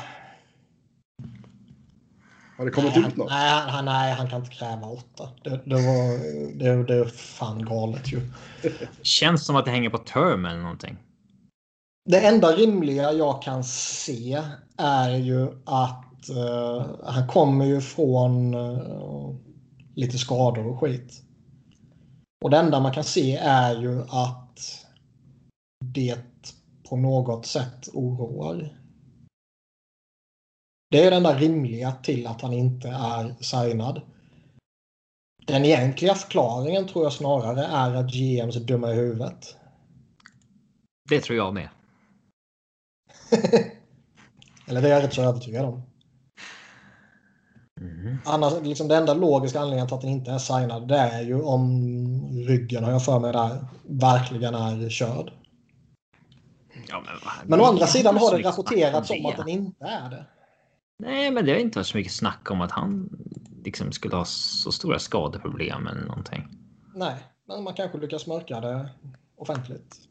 Har det kommit nej, ut något? Nej, han, nej, han kan inte kräva åtta. Det, det, var, det, det är fan galet ju. Känns som att det hänger på term eller någonting. Det enda rimliga jag kan se är ju att eh, han kommer ju från eh, lite skador och skit. Och det enda man kan se är ju att det på något sätt oroar. Det är den där rimliga till att han inte är signad. Den egentliga förklaringen tror jag snarare är att GMs är dumma i huvudet. Det tror jag med. (laughs) Eller det är jag rätt så övertygad om. Mm. Annars, liksom, det enda logiska anledningen till att den inte är signad det är ju om ryggen, har jag för mig, där verkligen är körd. Ja, men, Men å andra sidan har det rapporterats om att den inte är det. Nej, men det har inte varit så mycket snack om att han liksom skulle ha så stora skadeproblem eller någonting. Nej, men man kanske lyckas mörka det offentligt.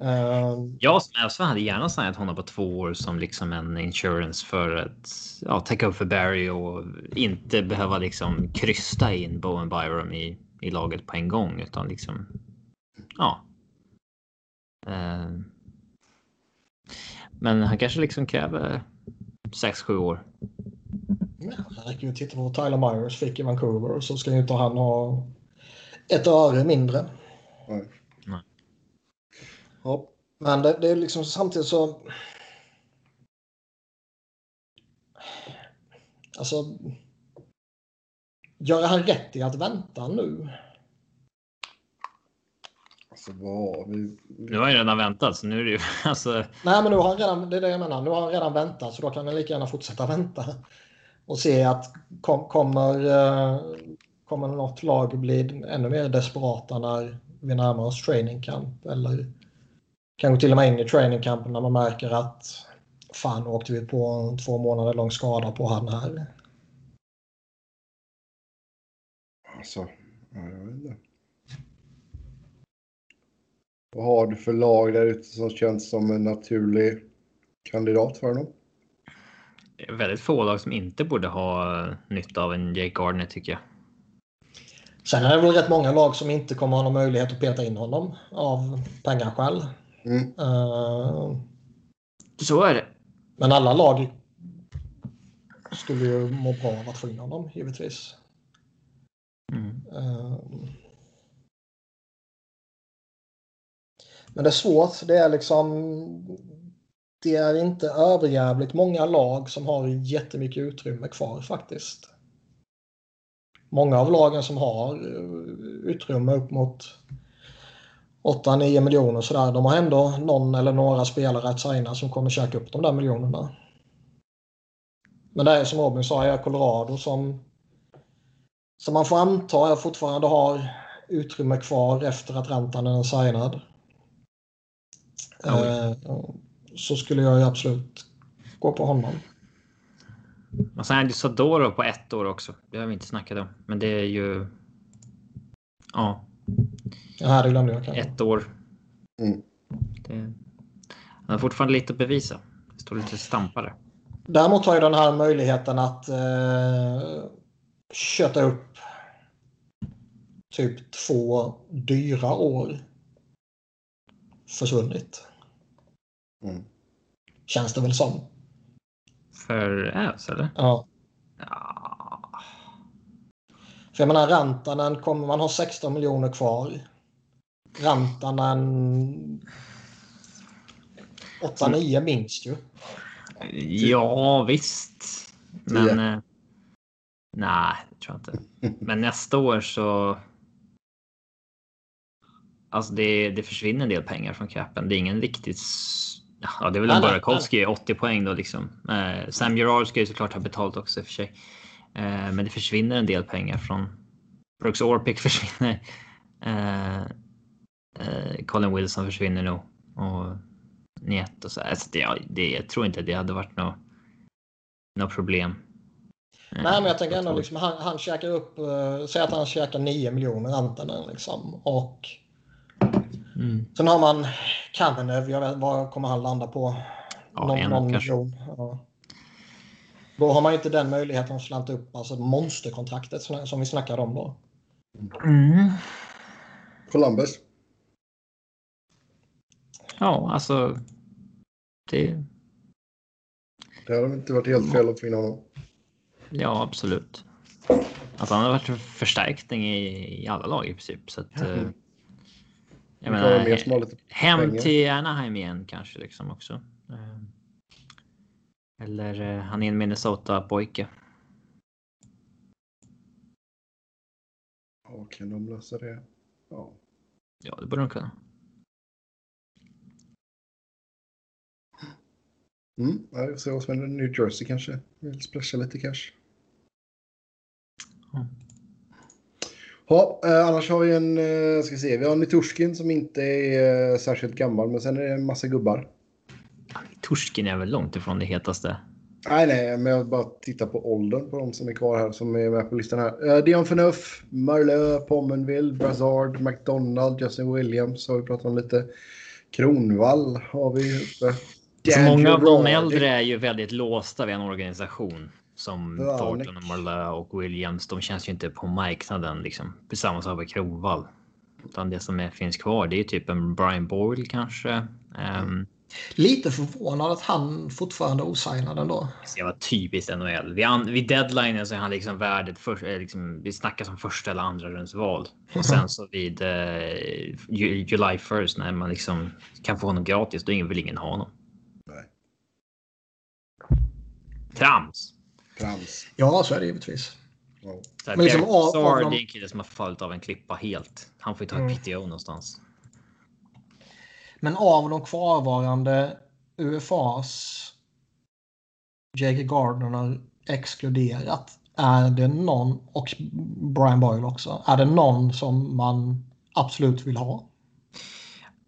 Eh, Jag som Avs-fan hade gärna signat honom på två år som liksom en insurance för att ja, täcka upp för Barry och inte behöva liksom krysta in Bowen Byram i, i laget på en gång utan liksom. Ja. Eh, men han kanske liksom kräver 6-7 år. ja, det räcker ju att titta på vad Tyler Myers fick i Vancouver så ska ju inte han ha ett öre mindre. Nej. Nej. Ja. Men det, det är liksom samtidigt så... Alltså... Gör han rätt i att vänta nu? Alltså vad... Vi, Nu har jag redan väntat så nu är det ju (laughs) alltså. Nej, men nu har han redan, det är det jag menar. Nu har han redan väntat så då kan han lika gärna fortsätta vänta. Och se att kom, kommer, eh, kommer något lag bli ännu mer desperata när vi närmar oss training camp. Eller kanske till och med in i training camp när man märker att fan nu åkte vi på en två månader lång skada på han här. alltså... Ja, jag vet inte. Vad har du för lag där ute som känns som en naturlig kandidat för honom? Det är väldigt få lag som inte borde ha nytta av en Jake Gardner tycker jag. Sen är det väl rätt många lag som inte kommer ha någon möjlighet att peta in honom av pengaskäl. Mm. Uh, Så är det. Men alla lag skulle ju må bra av att få in honom, givetvis. Mm. Eh, Men det är svårt. Det är liksom... Det är inte överjävligt många lag som har jättemycket utrymme kvar faktiskt. Många av lagen som har eh, utrymme upp mot 8-9 miljoner sådär. De har ändå någon eller några spelare att signa som kommer käka upp de där miljonerna. Men det är som Robin sa, är Colorado som, som man får anta jag fortfarande har utrymme kvar efter att Rantanen är signad. Eh, så skulle jag ju absolut gå på honom. Och sen är det Sadoro på ett år också. Det har vi inte snackat om, men det är ju. Ja, Ja, det glömde jag kanske. ett år. Mm. Det, han har fortfarande lite att bevisa. Det står lite stampare. Däremot har ju den här möjligheten att eh, köta upp typ två dyra år försvunnit. Mm. Känns det väl som. För Avs eller? Ja. Ja. För jag menar Rantanen kommer man ha 16 miljoner kvar. Rantanen 8-9 minst ju. Ja, visst. Men. Eh, nej, det tror jag inte. (laughs) Men nästa år så. Alltså det, det försvinner en del pengar från capen. Det är ingen riktigt. Ja, det är väl en Burakovsky 80 poäng då liksom. Eh, Sam Gerard ska ju såklart ha betalt också i och för sig. Eh, men det försvinner en del pengar från Brooks Orpik (laughs) försvinner. Eh, eh, Colin Wilson försvinner nog. Och Niet och så. Alltså det, det, jag tror inte det hade varit något något problem. Eh, Nej, men jag tänker ändå liksom, han, han käkar upp, uh, säg att han käkar 9 miljoner Rantanen liksom. Och Mm. sen har man Kamenev, jag vet vad kommer han landa på? Ja, en kanske. miljon. Ja. Då har man ju inte den möjligheten att slanta upp alltså monsterkontraktet som vi snackade om då. Mm. Columbus. Ja, alltså. Det. Det hade inte varit helt fel att få in honom. Ja, absolut. Alltså han har varit en förstärkning i, i alla lag i princip. Så att, eh, jag menar, som har lite Hem pengar. till Anaheim igen kanske liksom också. Eh, Eller eh, han är en Minnesota-pojke. Ja, kan de lösa det? Ja. Ja, det borde de kunna. Mm, ja, jag ser vad som händer. New Jersey kanske vill splasha lite cash. Ja. Ja, eh, annars har vi en, eh, ska se, vi har Nitushkin som inte är eh, särskilt gammal, men sen är det en massa gubbar. Torsken är väl långt ifrån det hetaste. Nej, nej, men jag bara tittar på åldern på de som är kvar här, som är med på listan här. Dion Phaneuf, Marlö, Pommenville, Brazard, McDonald, Justin Williams har vi pratat om lite. Kronvall har vi uppe. Så många av de äldre är ju väldigt låsta vid en organisation. Som Thornton och Marleau och Williams. De känns ju inte på marknaden liksom. Samma sak med Kronwall. Utan det som är, finns kvar det är typ en Brian Boyle kanske. Um, Lite förvånad att han fortfarande är osignad ändå. det var typiskt NHL. Vid, an, vid deadlinen så är han liksom värdet för, eh, liksom, vi snackar som första eller andra rundsval. Och (laughs) sen så vid eh, Ju- July 1 när man liksom kan få honom gratis, då vill ingen ha honom. Nej. Trams! Trams. Ja, så är det givetvis. Här, Men liksom av- av dem- det är en kille som har fallit av en klippa helt. Han får ju ta Mm. ett PTO någonstans. Men av de kvarvarande UFAs J.K. Gardner exkluderat. Är det någon, och Brian Boyle också, är det någon som man absolut vill ha?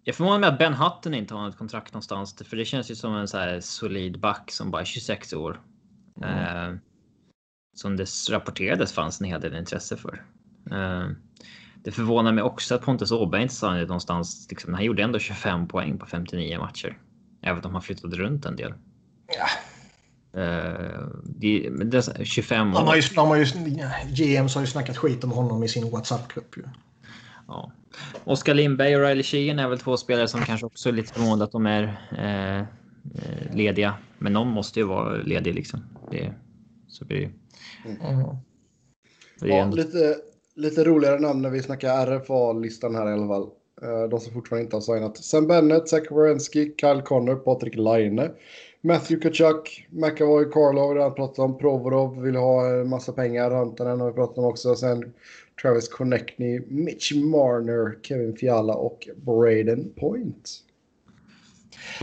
Jag förvånar mig att Ben Hutton inte har ett kontrakt någonstans. För det känns ju som en så här solid back som bara är 26 år. Eh, som det rapporterades fanns en hel del intresse för. Eh, det förvånar mig också att Pontus Åberg inte signade någonstans. Liksom, han gjorde ändå 25 poäng på 59 matcher. Även om han flyttade runt en del. Ja. Men det, är 25 De har år. ju, de har ju, GMs har ju snackat skit om honom i sin WhatsApp-grupp. Ja. Oskar Lindberg och Riley Sheehan är väl två spelare som kanske också är lite förvånade att de är eh, lediga. Men någon måste ju vara ledig liksom. Det, så blir det, Mm. det Ja, ändå, lite, lite roligare namn när vi snackar RFA-listan här i alla fall. Eh, De som fortfarande inte har signat. Sam Bennett, Zach Wierenski, Kyle Connor, Patrik Laine, Matthew Kachuk, McAvoy, har vi redan pratat om. Provorov vill ha en massa pengar. Rantanen har vi pratat om också. Sen Travis Connectney, Mitch Marner, Kevin Fiala och Braden Point.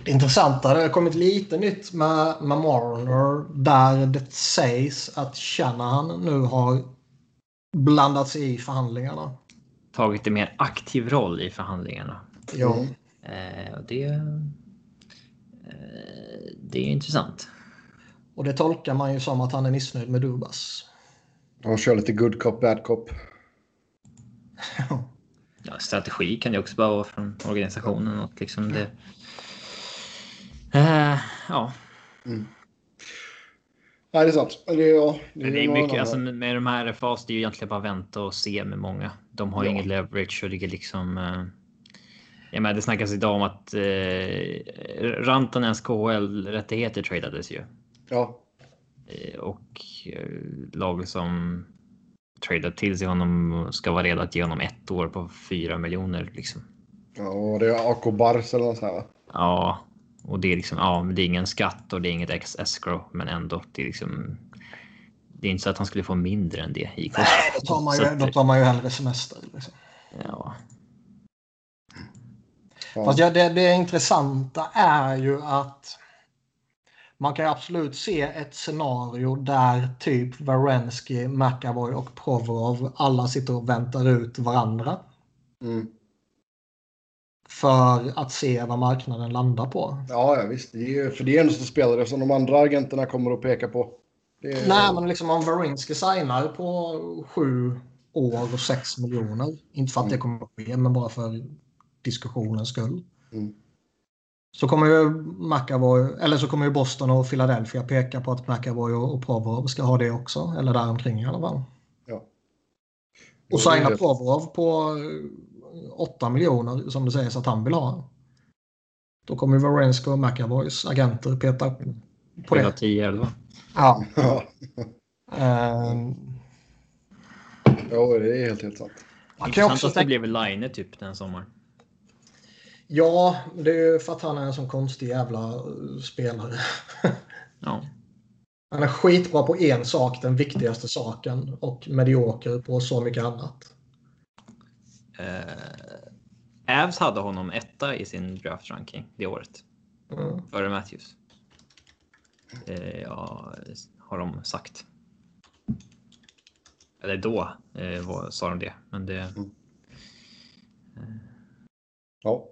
Det intressanta, det har kommit lite nytt med, med Marner där det sägs att Shanahan nu har blandat sig i förhandlingarna. tagit en mer aktiv roll i förhandlingarna. Ja. Mm. Eh, det, eh, det är intressant. Och det tolkar man ju som att han är missnöjd med Dubas. De kör lite good cop, bad cop. (laughs) Ja, strategi kan det också bara vara från organisationen. Och liksom det, eh, ja, Nej, det är sant. Det är, ja, det är någon mycket, annan. alltså med de här RFAs, det är ju egentligen bara vänta och se med många. De har Ja. inget leverage och ligger liksom... Eh, jag menar, det snackas idag om att eh, Rantanens KHL-rättigheter tradades ju. Ja, Eh, och eh, lag som tradar till sig honom ska vara redo att ge honom ett år på 4 miljoner liksom. ja, och det är AK Bars eller något sånt här va? Ja, och det är liksom, ja, men det är ingen skatt och det är inget ex escrow, men ändå. Det är liksom. Det är inte så att han skulle få mindre än det i Nej, då tar man ju, då tar man ju hellre semester. Liksom. Ja. Fast ja, det, det intressanta är ju att man kan ju absolut se ett scenario där typ Varensky, McAvoy och Provorov alla sitter och väntar ut varandra. Mm. För att se vad marknaden landar på. Ja, ja, visst. Det är, ju- för det är en sån spelare som de andra agenterna kommer att peka på. Är, Nej, men liksom om Varinsky signar på sju år och sex miljoner. Inte för att det kommer att ske, men bara för diskussionens skull. Mm. Så kommer ju McAvoy, eller så kommer ju Boston och Philadelphia peka på att McAvoy och, och Provorov ska ha det också. Eller däromkring i alla fall. Ja. Och signa Provorov på 8 miljoner som det sägs att han vill ha. Då kommer ju Varensky och McAvoys agenter peta på hela det. 10 11. Ja. Ja, Ehm, ja, det är helt, helt sant. man kan ju Intressant också att det blev Line typ den sommaren. Ja, det är ju för att han är en sån konstig jävla eh, spelare. Ja. Han är skitbra på en sak, den viktigaste saken, och medioker på så mycket annat. Eh, Avs hade honom etta i sin draft ranking det året. Mm. Före Matthews. Eh, ja, har de sagt. Eller då eh, var, sa de det. Men det... Ja.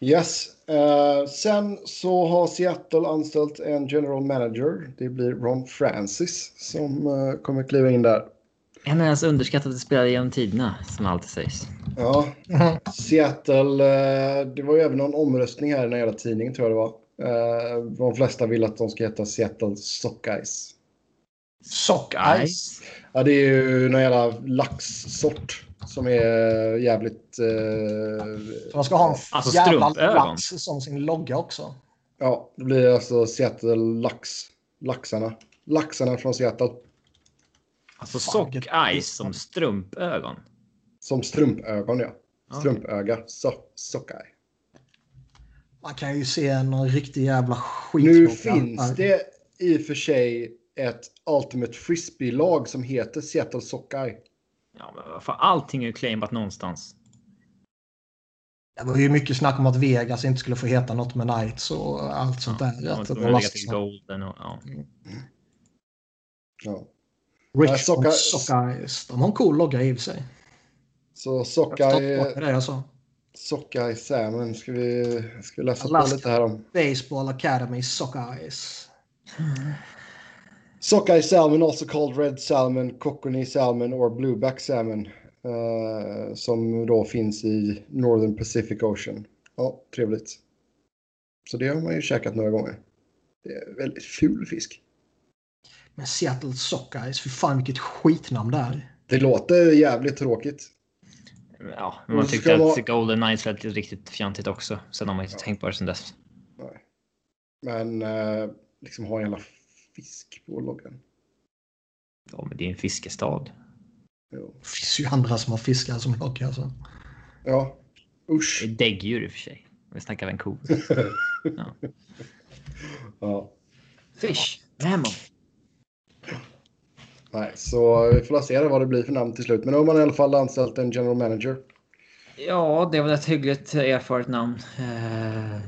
Yes. Eh, sen så har Seattle anställt en general manager. Det blir Ron Francis som eh, kommer kliva in där. En av deras underskattade spelare genom tiderna, som alltid sägs. Ja, Seattle. Eh, det var ju även någon omröstning här i den jävla tidningen tror jag det var. Eh, de flesta vill att de ska heta Seattle Sockeyes. Sock Ice. Ja, det är ju någon jävla laxsort som är jävligt... Eh, Så de ska ha en Alltså jävla lax som sin logga också. ja, det blir alltså Seattle Lax. Laxarna. Laxarna från Seattle. Alltså Fan, sock eyes som strumpögon. Som strumpögon, ja. Ja. Strumpöga. So Sockeye. Man kan ju se någon riktig jävla skit. Nu finns det i och för sig ett Ultimate Frisbee-lag som heter Seattle Sockeye. Ja, men vad fan, allting är ju claimat någonstans. Det var ju mycket snack om att Vegas inte skulle få heta något med Knights och allt sånt där. Ja, de lägga till så- golden och ja. Ja. Richmond Socka- Sockeyes. De har en cool logga i och för sig. Så det jag sa. Sockeye Salmon ska vi, ska vi läsa på Alaska. lite här om. Baseball Academy Sockeyes. Sockeye salmon, also called red salmon, cockney salmon or blueback salmon. eh, som då finns i Northern Pacific Ocean. Ja, trevligt. Så det har man ju käkat några gånger. Det är väldigt ful fisk. Men Seattle Sockeyes, för fan vilket skitnamn det är. Det låter jävligt tråkigt. Ja, men man tyckte att vara- Golden Knights lät riktigt fjantigt också. Sen har man inte tänkt på det sen dess. Nej. Men eh, liksom ha en jävla fisk på loggan. Ja, men det är en fiskestad. Jo. Det finns ju andra som har fiskar som logga. Alltså. Ja, Det är usch. däggdjur i och för sig. Vi snackar Vancouver. (laughs) Ja. Fish. Mammal. Nej, så vi får se vad det blir för namn till slut. Men nu har man i alla fall anställt en general manager. Ja, det var ett hyggligt erfaret namn. Eh,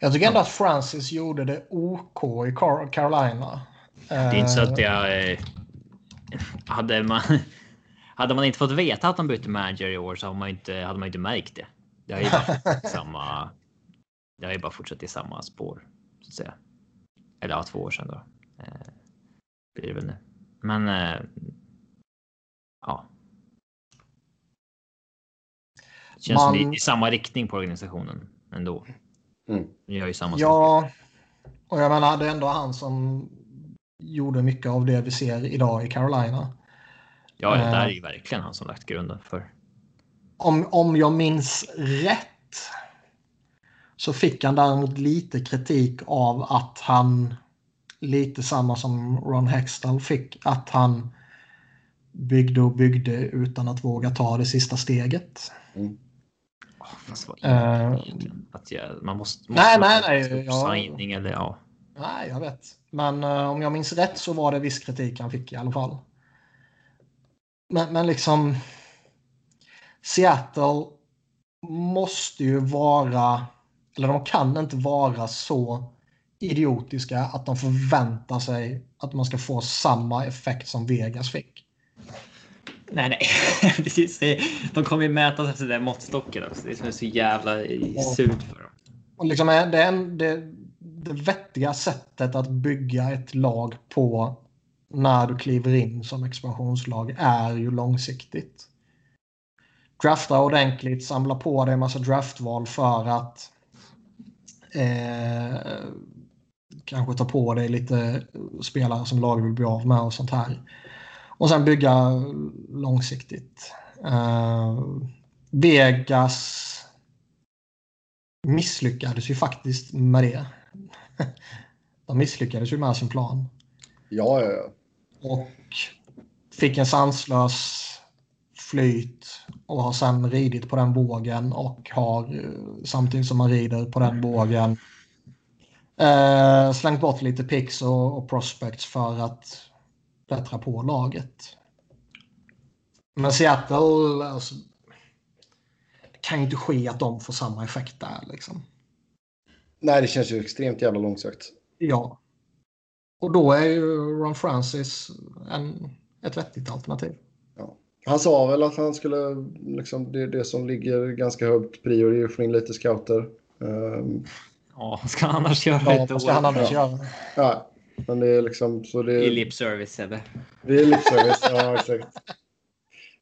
Jag tycker ändå att Francis gjorde det OK i Car- Carolina. Det är inte så att jag... Eh, hade, man, (laughs) hade man inte fått veta att de bytte manager i år så hade man inte, hade man inte märkt det. Det har ju bara (laughs) samma... Det har ju bara fortsatt i samma spår. Så att säga. Eller ja, två år sedan då. Eh, blir det väl nu. Men... Eh, ja. Det känns som Man- det är i samma riktning på organisationen ändå. Mm. De gör ju samma sak. Ja, och jag menar det är ändå han som gjorde mycket av det vi ser idag i Carolina. Ja, det där Eh. är ju verkligen han som lagt grunden för. Om, om jag minns rätt så fick han däremot lite kritik av att han, lite samma som Ron Hextall fick, att han byggde och byggde utan att våga ta det sista steget. Oh, fast vad är det Eh? Att jag, man måste, nej, måste nej, man nej, upp jag- signing eller ja. Nej, jag vet. Men eh, om jag minns rätt så var det viss kritik han fick i alla fall. Men, men liksom Seattle måste ju vara, eller de kan inte vara så idiotiska att de förväntar sig att man ska få samma effekt som Vegas fick. Nej, nej, (laughs) precis. De kommer ju mätas efter den måttstocken också. Det är så jävla surt för dem. Och liksom är det, en, det, det vettiga sättet att bygga ett lag på när du kliver in som expansionslag är ju långsiktigt. Drafta ordentligt, samla på dig en massa draftval för att eh, kanske ta på dig lite spelare som laget vill bli av med och sånt här. Och sen bygga långsiktigt. Eh, Vegas misslyckades ju faktiskt med det. (laughs) De misslyckades ju med sin plan. Ja, ja, ja. Och fick en sanslös flyt och har sen ridit på den vågen och har eh, samtidigt som man rider på den vågen eh, slängt bort lite picks och, och prospects för att bättra på laget. Men Seattle, alltså, det kan ju inte ske att de får samma effekt där liksom. Nej, det känns ju extremt jävla långsökt. Ja. Och då är ju Ron Francis en, ett vettigt alternativ. Ja. Han sa väl att han skulle, liksom, det det som ligger ganska högt prio, är att få in lite scouter. Um, Ja, vad ska han annars göra Ja, vad ska han annars göra? ja, men det är liksom så det I lip service Sebbe. Det är lipservice, ja exakt.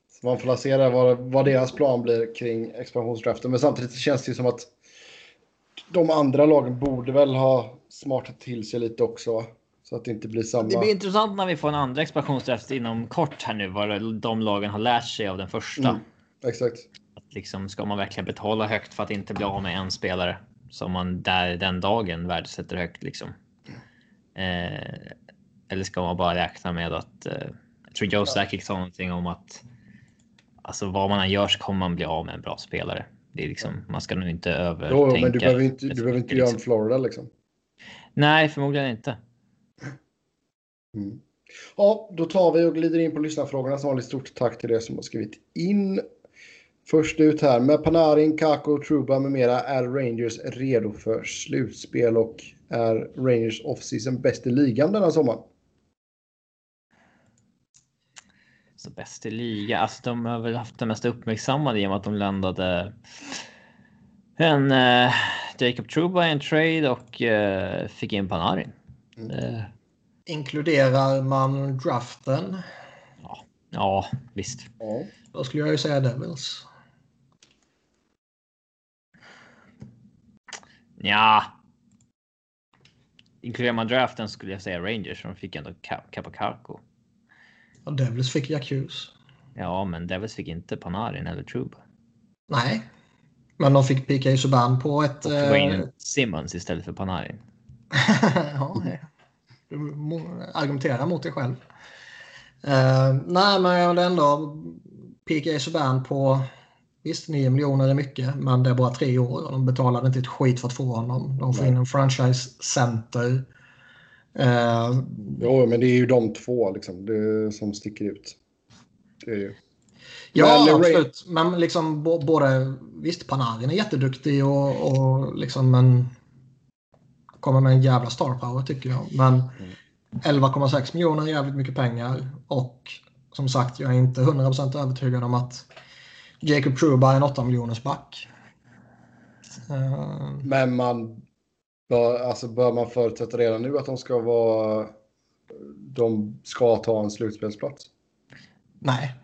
Så man får se där vad, vad deras plan blir kring expansionsdraften. Men samtidigt känns det ju som att de andra lagen borde väl ha smartat till sig lite också. Så att det inte blir samma. Det blir intressant när vi får en andra expansionsdraft inom kort här nu vad de lagen har lärt sig av den första. Mm. Exakt. Att liksom, ska man verkligen betala högt för att inte bli av med en spelare som man där den dagen värdesätter högt liksom? Eh, eller ska man bara räkna med att eh, jag tror Joe Sakic sa någonting om att alltså vad man än gör så kommer man bli av med en bra spelare. Det är liksom, man ska nog inte övertänka. Jo, men du behöver inte, du behöver inte göra liksom. Florida liksom. Nej, förmodligen inte. Mm. Ja, då tar vi och glider in på lyssnarfrågorna. Som vanligt stort tack till er som har skrivit in. Först ut här. Med Panarin, Kako, Truba med mera är Rangers redo för slutspel och är Rangers off-season bäst i ligan denna sommaren? Så bäst i liga. Alltså de har väl haft det mest uppmärksammade i och med att de landade en eh, Jacob Truba i en trade och eh, fick in Panarin. Mm. Eh, Inkluderar man draften, ja, visst. Ja. då skulle jag ju säga Devils. Ja. Inkluderar man draften skulle jag säga Rangers som fick ändå Ka- Capacarco. Och Devils fick Jack Hughes. Ja, men Devils fick inte Panarin eller Truba. Nej. Men de fick PK Subban på ett... Var eh, in Simmons istället för Panarin. (laughs) ja, du argumenterar mot dig själv. Eh, nej, men jag vill ändå PK Subban på... Visst, 9 miljoner är mycket, men det är bara tre år och de betalade inte ett skit för att få honom. De får Nej. in en franchise center. Eh, Jo, men det är ju de två liksom, det, som sticker ut. Det är ju. Ja, Men absolut. Men liksom både... Visst, Panarin är jätteduktig och, och liksom en... Kommer med en jävla star power tycker jag. Men 11,6 miljoner är jävligt mycket pengar. Och som sagt, jag är inte 100% övertygad om att Jacob Truba är en 8 miljoners back. Eh, Men man bör, alltså bör man förutsätta redan nu att de ska vara... De ska ta en slutspelsplats. nej.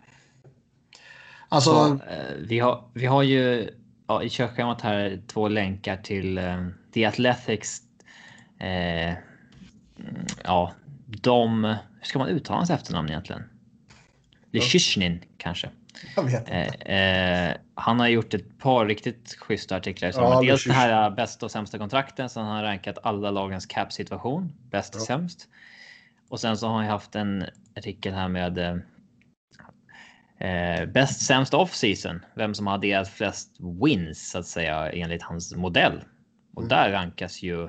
Alltså, Så, eh, vi, har, vi har ju ja, i körschemat här två länkar till eh, The Athletics. Eh, ja, de... Hur ska man uttala hans efternamn egentligen? Lyshishnin kanske. Jag vet Eh, inte. eh, han har gjort ett par riktigt schyssta artiklar. Som Ja, dels det här eh, bästa och sämsta kontrakten. Sen har han rankat alla lagens cap situation. Bäst till Ja. sämst. Och sen så har han haft en artikel här med eh, eh, bäst sämst off season. Vem som har adderat flest wins så att säga enligt hans modell. Och Mm. där rankas ju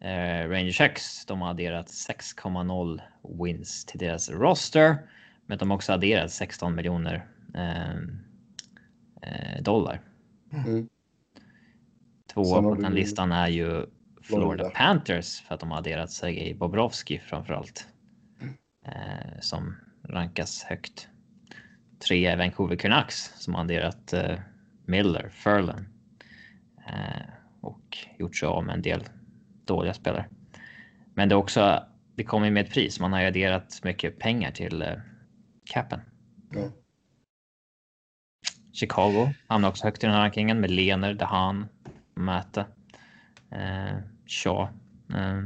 eh, Rangers X. De har adderat 6,0 wins till deras roster. Men de har också adderat 16 miljoner eh, eh, dollar. Mm. Tvåa Sen har på den listan är ju Florida, Florida. Panthers för att de har adderat Sergej Bobrovski framförallt. Mm. Eh, som rankas högt. Tre är Vancouver Canucks som har adderat eh, Miller, Furlan. Eh, och gjort sig av med en del dåliga spelare. Men det är också, det kommer med ett pris. Man har ju adderat mycket pengar till eh, capen. Ja. Chicago hamnar också högt i den här rankingen med Lener, Dehan, Mäte, eh, Shaw. Eh,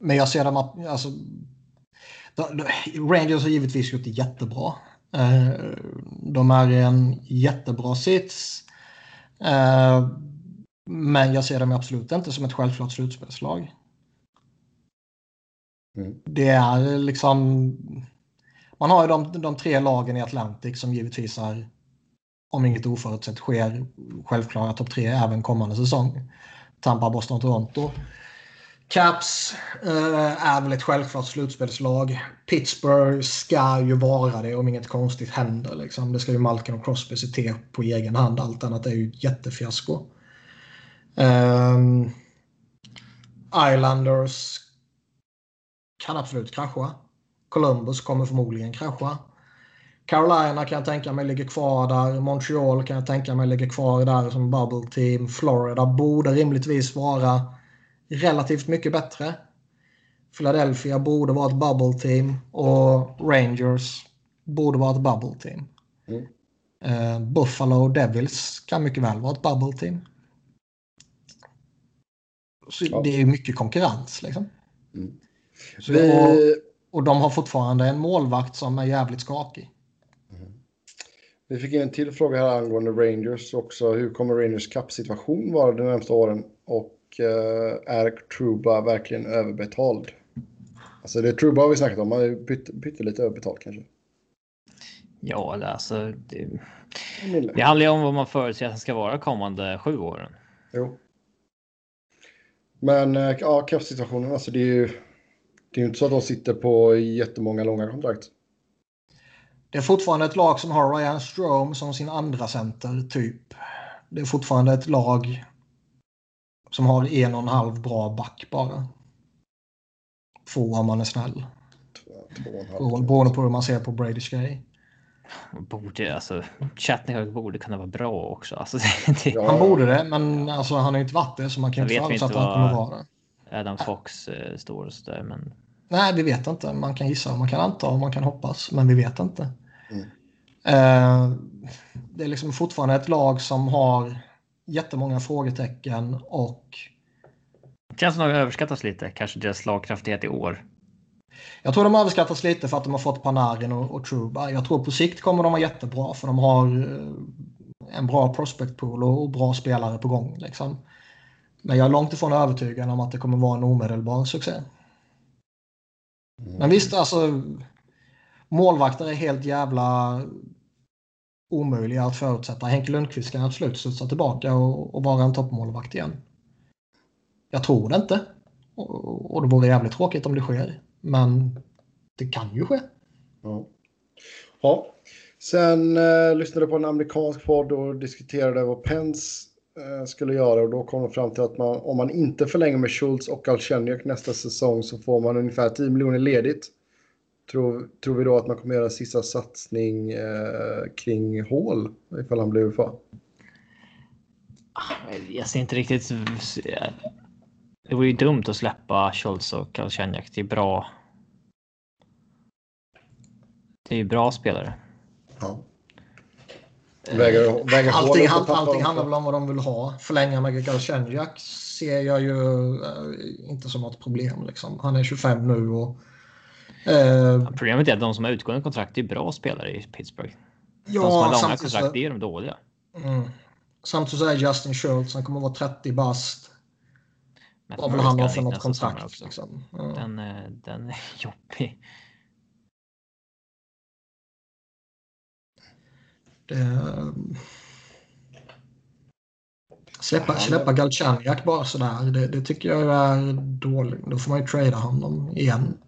Men jag ser dem att... Alltså, de- de- Rangers har givetvis gjort det jättebra. Eh, De är i en jättebra sits. Eh, Men jag ser dem absolut inte som ett självklart slutspelslag. Mm. Det är liksom man har ju de, de tre lagen i Atlantic som givetvis är, om inget oförutsett sker, självklara topp tre även kommande säsong. Tampa, Boston, Toronto. Caps eh, är väl ett självklart slutspelslag. Pittsburgh ska ju vara det om inget konstigt händer. Liksom. Det ska ju Malkin och Crosby se till på egen hand. Allt annat är ju ett jättefiasko. Um, Islanders kan absolut krascha. Columbus kommer förmodligen krascha. Carolina kan jag tänka mig ligger kvar där. Montreal kan jag tänka mig ligger kvar där som bubble team. Florida borde rimligtvis vara relativt mycket bättre. Philadelphia borde vara ett bubble team och Rangers borde vara ett bubble team. Mm. Uh, Buffalo Devils kan mycket väl vara ett bubble team. Så ja. Det är mycket konkurrens liksom. Mm. Så, och, och de har fortfarande en målvakt som är jävligt skakig. Mm. Vi fick in en till fråga här angående Rangers också. Hur kommer Rangers kappsituation vara de närmaste åren? Och uh, är Truba verkligen överbetald? Alltså det är Truba har vi snackat om. Han är pyttelite överbetald kanske. Ja, alltså. Det, det handlar ju om vad man förutser att han ska vara kommande sju åren. Jo. Men eh, ja, kappsituationen, alltså det är ju det är ju inte så att de sitter på jättemånga långa kontrakt. Det är fortfarande ett lag som har Ryan Strome som sin andra center, typ. Det är fortfarande ett lag som har en och en halv bra back bara. Två om man är snäll. Beroende på hur man ser på Brady Sky. Borde, alltså, Chatney borde kunna vara bra också. Alltså, (laughs) det, ja. Han borde det, men alltså, han har inte varit det så man kan inte förutsätta att han kommer vara det. Adam Fox eh, står och sådär. Men... Nej, vi vet inte. Man kan gissa, man kan anta och man kan hoppas, men vi vet inte. Mm. Eh, det är liksom fortfarande ett lag som har jättemånga frågetecken och... Känns som att de överskattas lite, kanske deras slagkraftighet i år. Jag tror de överskattas lite för att de har fått Panarin och, och Truba. Jag tror på sikt kommer de vara jättebra för de har eh, en bra prospect pool och, och bra spelare på gång. Liksom. Men jag är långt ifrån övertygad om att det kommer vara en omedelbar succé. Mm. Men visst, alltså målvakter är helt jävla omöjliga att förutsätta. Henke Lundqvist kan absolut studsa tillbaka och, och vara en toppmålvakt igen. Jag tror det inte. Och, och det vore jävligt tråkigt om det sker. Men det kan ju ske. Ja. ja. Sen eh, lyssnade på en amerikansk podd och diskuterade vad Pence skulle göra och då kom de fram till att man, om man inte förlänger med Schultz och Galchenyuk nästa säsong så får man ungefär 10 miljoner ledigt. Tror, tror vi då att man kommer göra sista satsning eh, kring Hall ifall han blir UFA? Jag ser inte riktigt. Det vore ju dumt att släppa Schultz och Galchenyuk. Det är bra. Det är ju bra spelare. Ja. Väger, väger allting, all, allting handlar väl om vad de vill ha. Förlänga med Galchenyak ser jag ju äh, inte som något problem. Liksom. Han är 25 nu och... Äh, Problemet är att de som har utgående kontrakt är bra spelare i Pittsburgh. Ja, de som har långa kontrakt, det är de dåliga. Mm. Samtidigt så är Justin Schultz, han kommer att vara 30 bast. Vad vill han ha för något kontrakt? Liksom. Ja. Den, eh, den är (laughs) jobbig. Det... Släppa, släppa Galchenyak bara sådär, det, det tycker jag är dåligt. Då får man ju trada honom igen.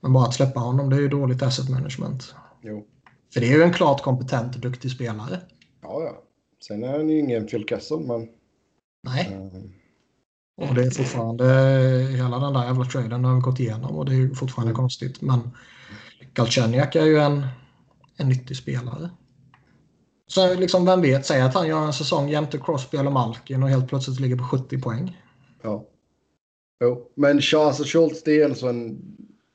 Men bara att släppa honom, det är ju dåligt asset management. Jo. För det är ju en klart kompetent och duktig spelare. Ja, ja. Sen är han ju ingen Phil Kessel, men... Nej. Mm. Och det är fortfarande, hela den där jävla traden har vi gått igenom och det är ju fortfarande mm. konstigt. Men Galchenyak är ju en, en nyttig spelare. Så liksom, vem vet, säg att han gör en säsong jämte Crosby eller Malkin och helt plötsligt ligger på 70 poäng. Ja. Jo, men alltså Schultz det är alltså en...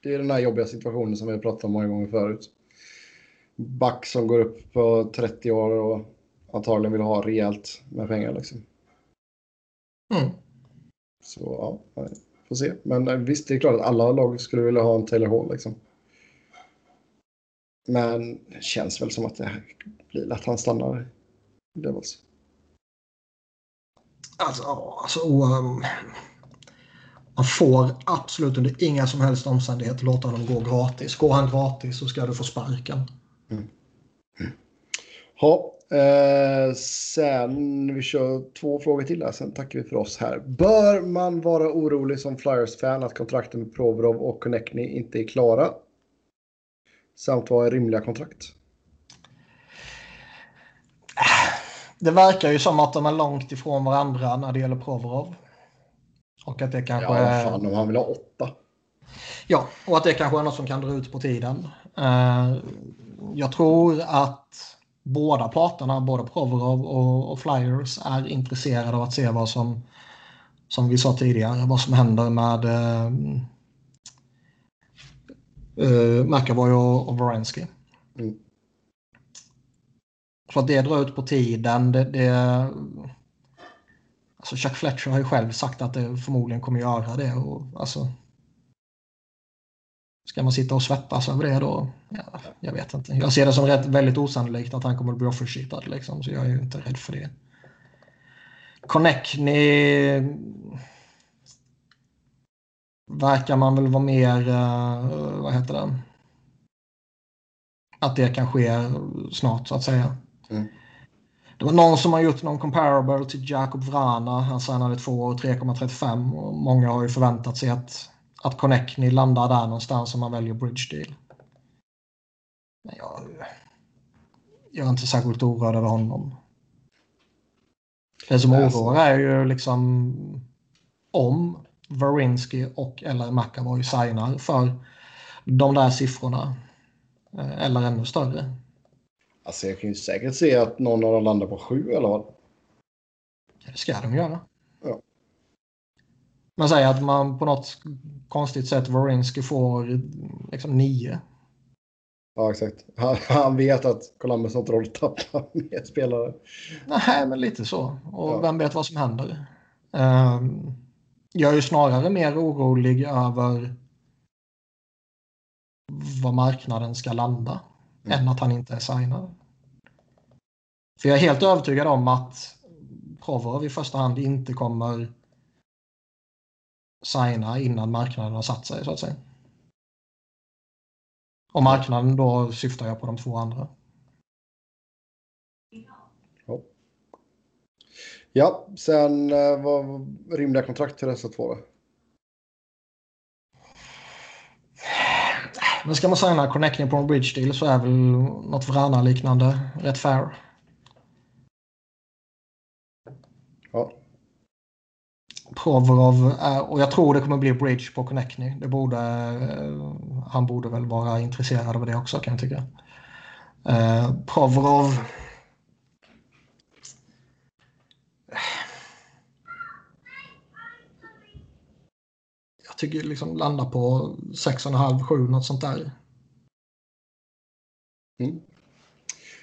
Det är den här jobbiga situationen som vi har pratat om många gånger förut. Back som går upp på 30 år och antagligen vill ha rejält med pengar liksom. Mm. Så ja, får se. Men eh, visst, det är klart att alla lag skulle vilja ha en Taylor Hall liksom. Men det känns väl som att det blir att han stannar i Devils. Alltså, alltså um, Man får absolut under inga som helst omständigheter låta honom gå gratis. Går han gratis så ska du få sparken. Ja, eh, sen vi kör två frågor till här, sen tackar vi för oss här. Bör man vara orolig som Flyers-fan att kontrakten med Provorov och Connectney inte är klara? Samt vad är rimliga kontrakt? Det verkar ju som att de är långt ifrån varandra när det gäller Provorov. Och att det kanske Ja, är... fan om han vill ha åtta. Ja, och att det kanske är något som kan dra ut på tiden. Eh, jag tror att båda parterna, både Provorov och, Flyers, är intresserade av att se vad som, som vi sa tidigare, vad som händer med eh, eh, McAvoy och, och Wierenski. Mm. Så att det drar ut på tiden. Det, det, alltså Chuck Fletcher har ju själv sagt att det förmodligen kommer göra det. Och, alltså, Ska man sitta och svettas över det då? Ja, jag vet inte. Jag ser det som rätt, väldigt osannolikt att han kommer att bli offersheetad. Liksom, så jag är ju inte rädd för det. Connectney verkar man väl vara mer, uh, vad heter det? Att det kan ske snart så att säga. Mm. Det var någon som har gjort någon comparable till Jakob Vrana. Han signade två år 3,35 och många har ju förväntat sig att att Connectney landar där någonstans om man väljer bridge deal. Men jag, jag är inte särskilt oroad över honom. Det som oroar är ju liksom om Varinsky och eller McAvoy signar för de där siffrorna. eh, Eller ännu större. Alltså jag kan ju säkert se att någon av dem landar på sju eller vad. Det ska de göra. Ja. Man säger att man på något konstigt sätt Varinsky får liksom nio. Ja, exakt. Han, han vet att Columbus har inte råd att tappa (laughs) mer spelare. Nej, men lite så. Och Ja. vem vet vad som händer. Ehm, jag är ju snarare mer orolig över var marknaden ska landa Mm. än att han inte är signad. För jag är helt övertygad om att Provorov i första hand inte kommer signa innan marknaden har satt sig så att säga. Och marknaden då syftar jag på de två andra. Ja, sen eh, vad rimliga kontrakt till dessa två då? Men ska man signa Connecting på en bridge deal så är väl något Vrana-liknande rätt fair. Ja, Provorov, är, och jag tror det kommer bli bridge på Connecting. Det borde, eh, han borde väl vara intresserad av det också kan jag tycka. Eh, Provorov... tycker liksom landa på 6,5-7 något sånt där. Mm.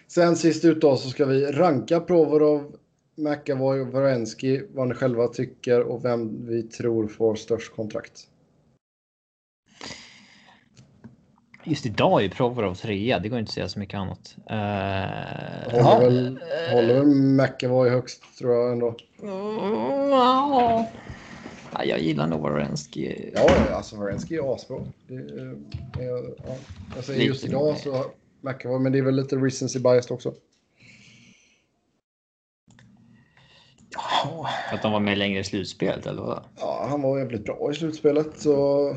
Sen sist ut då så ska vi ranka Provorov, McAvoy och Varensky, vad ni själva tycker och vem vi tror får störst kontrakt. Just idag är Provorov trea. Det går inte att säga så mycket annat. Uh, Håller, väl, håller väl McAvoy högst tror jag ändå. Ja, jag gillar nog Warensky. Ja, alltså Varensky är asbra. Det, är- är- ja. Säger just Lite idag så McAvoy, men det är väl lite recency biased också. Ja, att de var med längre i slutspelet eller vad? Ja, han var jävligt bra i slutspelet så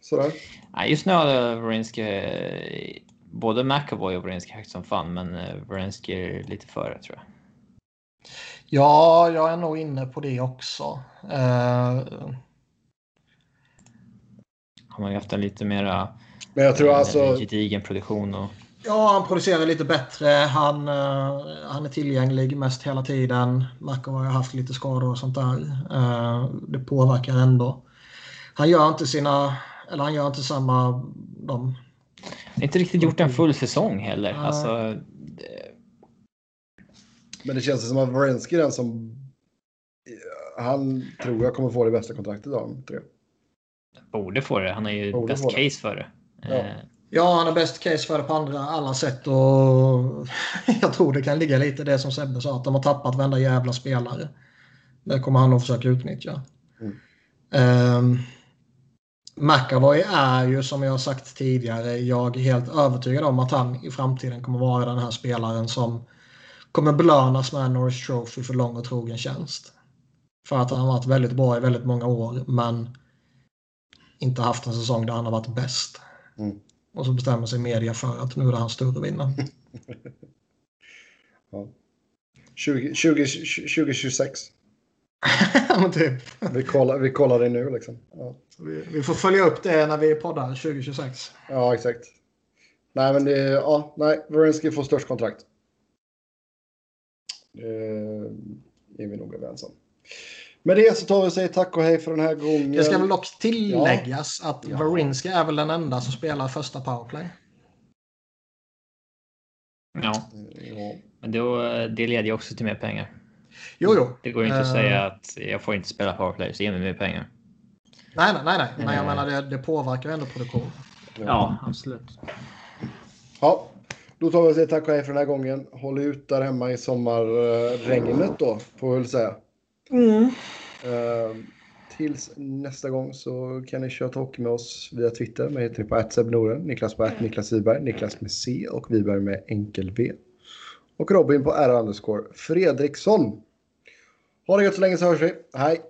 sådär. Nej, just nu har Warensky eh, både McAvoy och Warensky högt som fan, men eh, Warensky är lite före tror jag. Ja, jag är nog inne på det också. Eh, Han har ju haft en lite mera Men jag tror eh, alltså, gedigen produktion och ja, han producerar lite bättre. Han, eh, han är tillgänglig mest hela tiden. McAvoy har haft lite skador och sånt där. Eh, det påverkar ändå. Han gör inte sina, eller han gör inte samma, de, inte riktigt gjort en full säsong heller. Alltså, det- men det känns som att Varensky är den som han tror jag kommer få det bästa kontraktet av de tre. borde få det. Han har ju Borde bäst få det. case för det. Ja. Eh, Ja, han har bäst case för det på andra alla sätt och (laughs) jag tror det kan ligga lite det som Sebbe sa att de har tappat varenda jävla spelare. Det kommer han att försöka utnyttja. Mm. Um, McAvoy är ju som jag sagt tidigare, jag är helt övertygad om att han i framtiden kommer vara den här spelaren som kommer belönas med en Norris Trophy för lång och trogen tjänst. För att han har varit väldigt bra i väldigt många år men inte haft en säsong där han har varit bäst. Mm. Och så bestämmer sig media för att nu är det hans tur att vinna. (laughs) ja. 20, 20, 2026. men typ. vi, kollar, vi kollar det nu liksom. Ja. Vi, vi, får följa upp det när vi poddar 2026. Ja, exakt. Nej, men det, ja, nej, Wierenski får störst kontrakt. Det är vi nog överens om. Med det så tar vi och säger tack och hej för den här gången. Det ska väl dock tilläggas ja. att ja. Varinski är väl den enda som spelar första powerplay. Ja. ja. Men då, det leder ju också till mer pengar. Jo, jo. Det går ju inte uh... att säga att jag får inte spela powerplay så ge mig mer pengar. Nej, nej, nej. nej. Men jag menar det, det påverkar ändå produktion. Ja, absolut. Ja, då tar vi och säger tack och hej för den här gången. Håll ut där hemma i sommarregnet då, får vi väl säga. Mm. Uh, tills nästa gång så kan ni köra hockey med oss via Twitter. Mig heter ni på attsebnoren, Niklas på att Niklas Wiberg, Niklas med C och Wiberg med enkel V. Och Robin på R Fredriksson. Ha det gött så länge så hörs vi. Hej!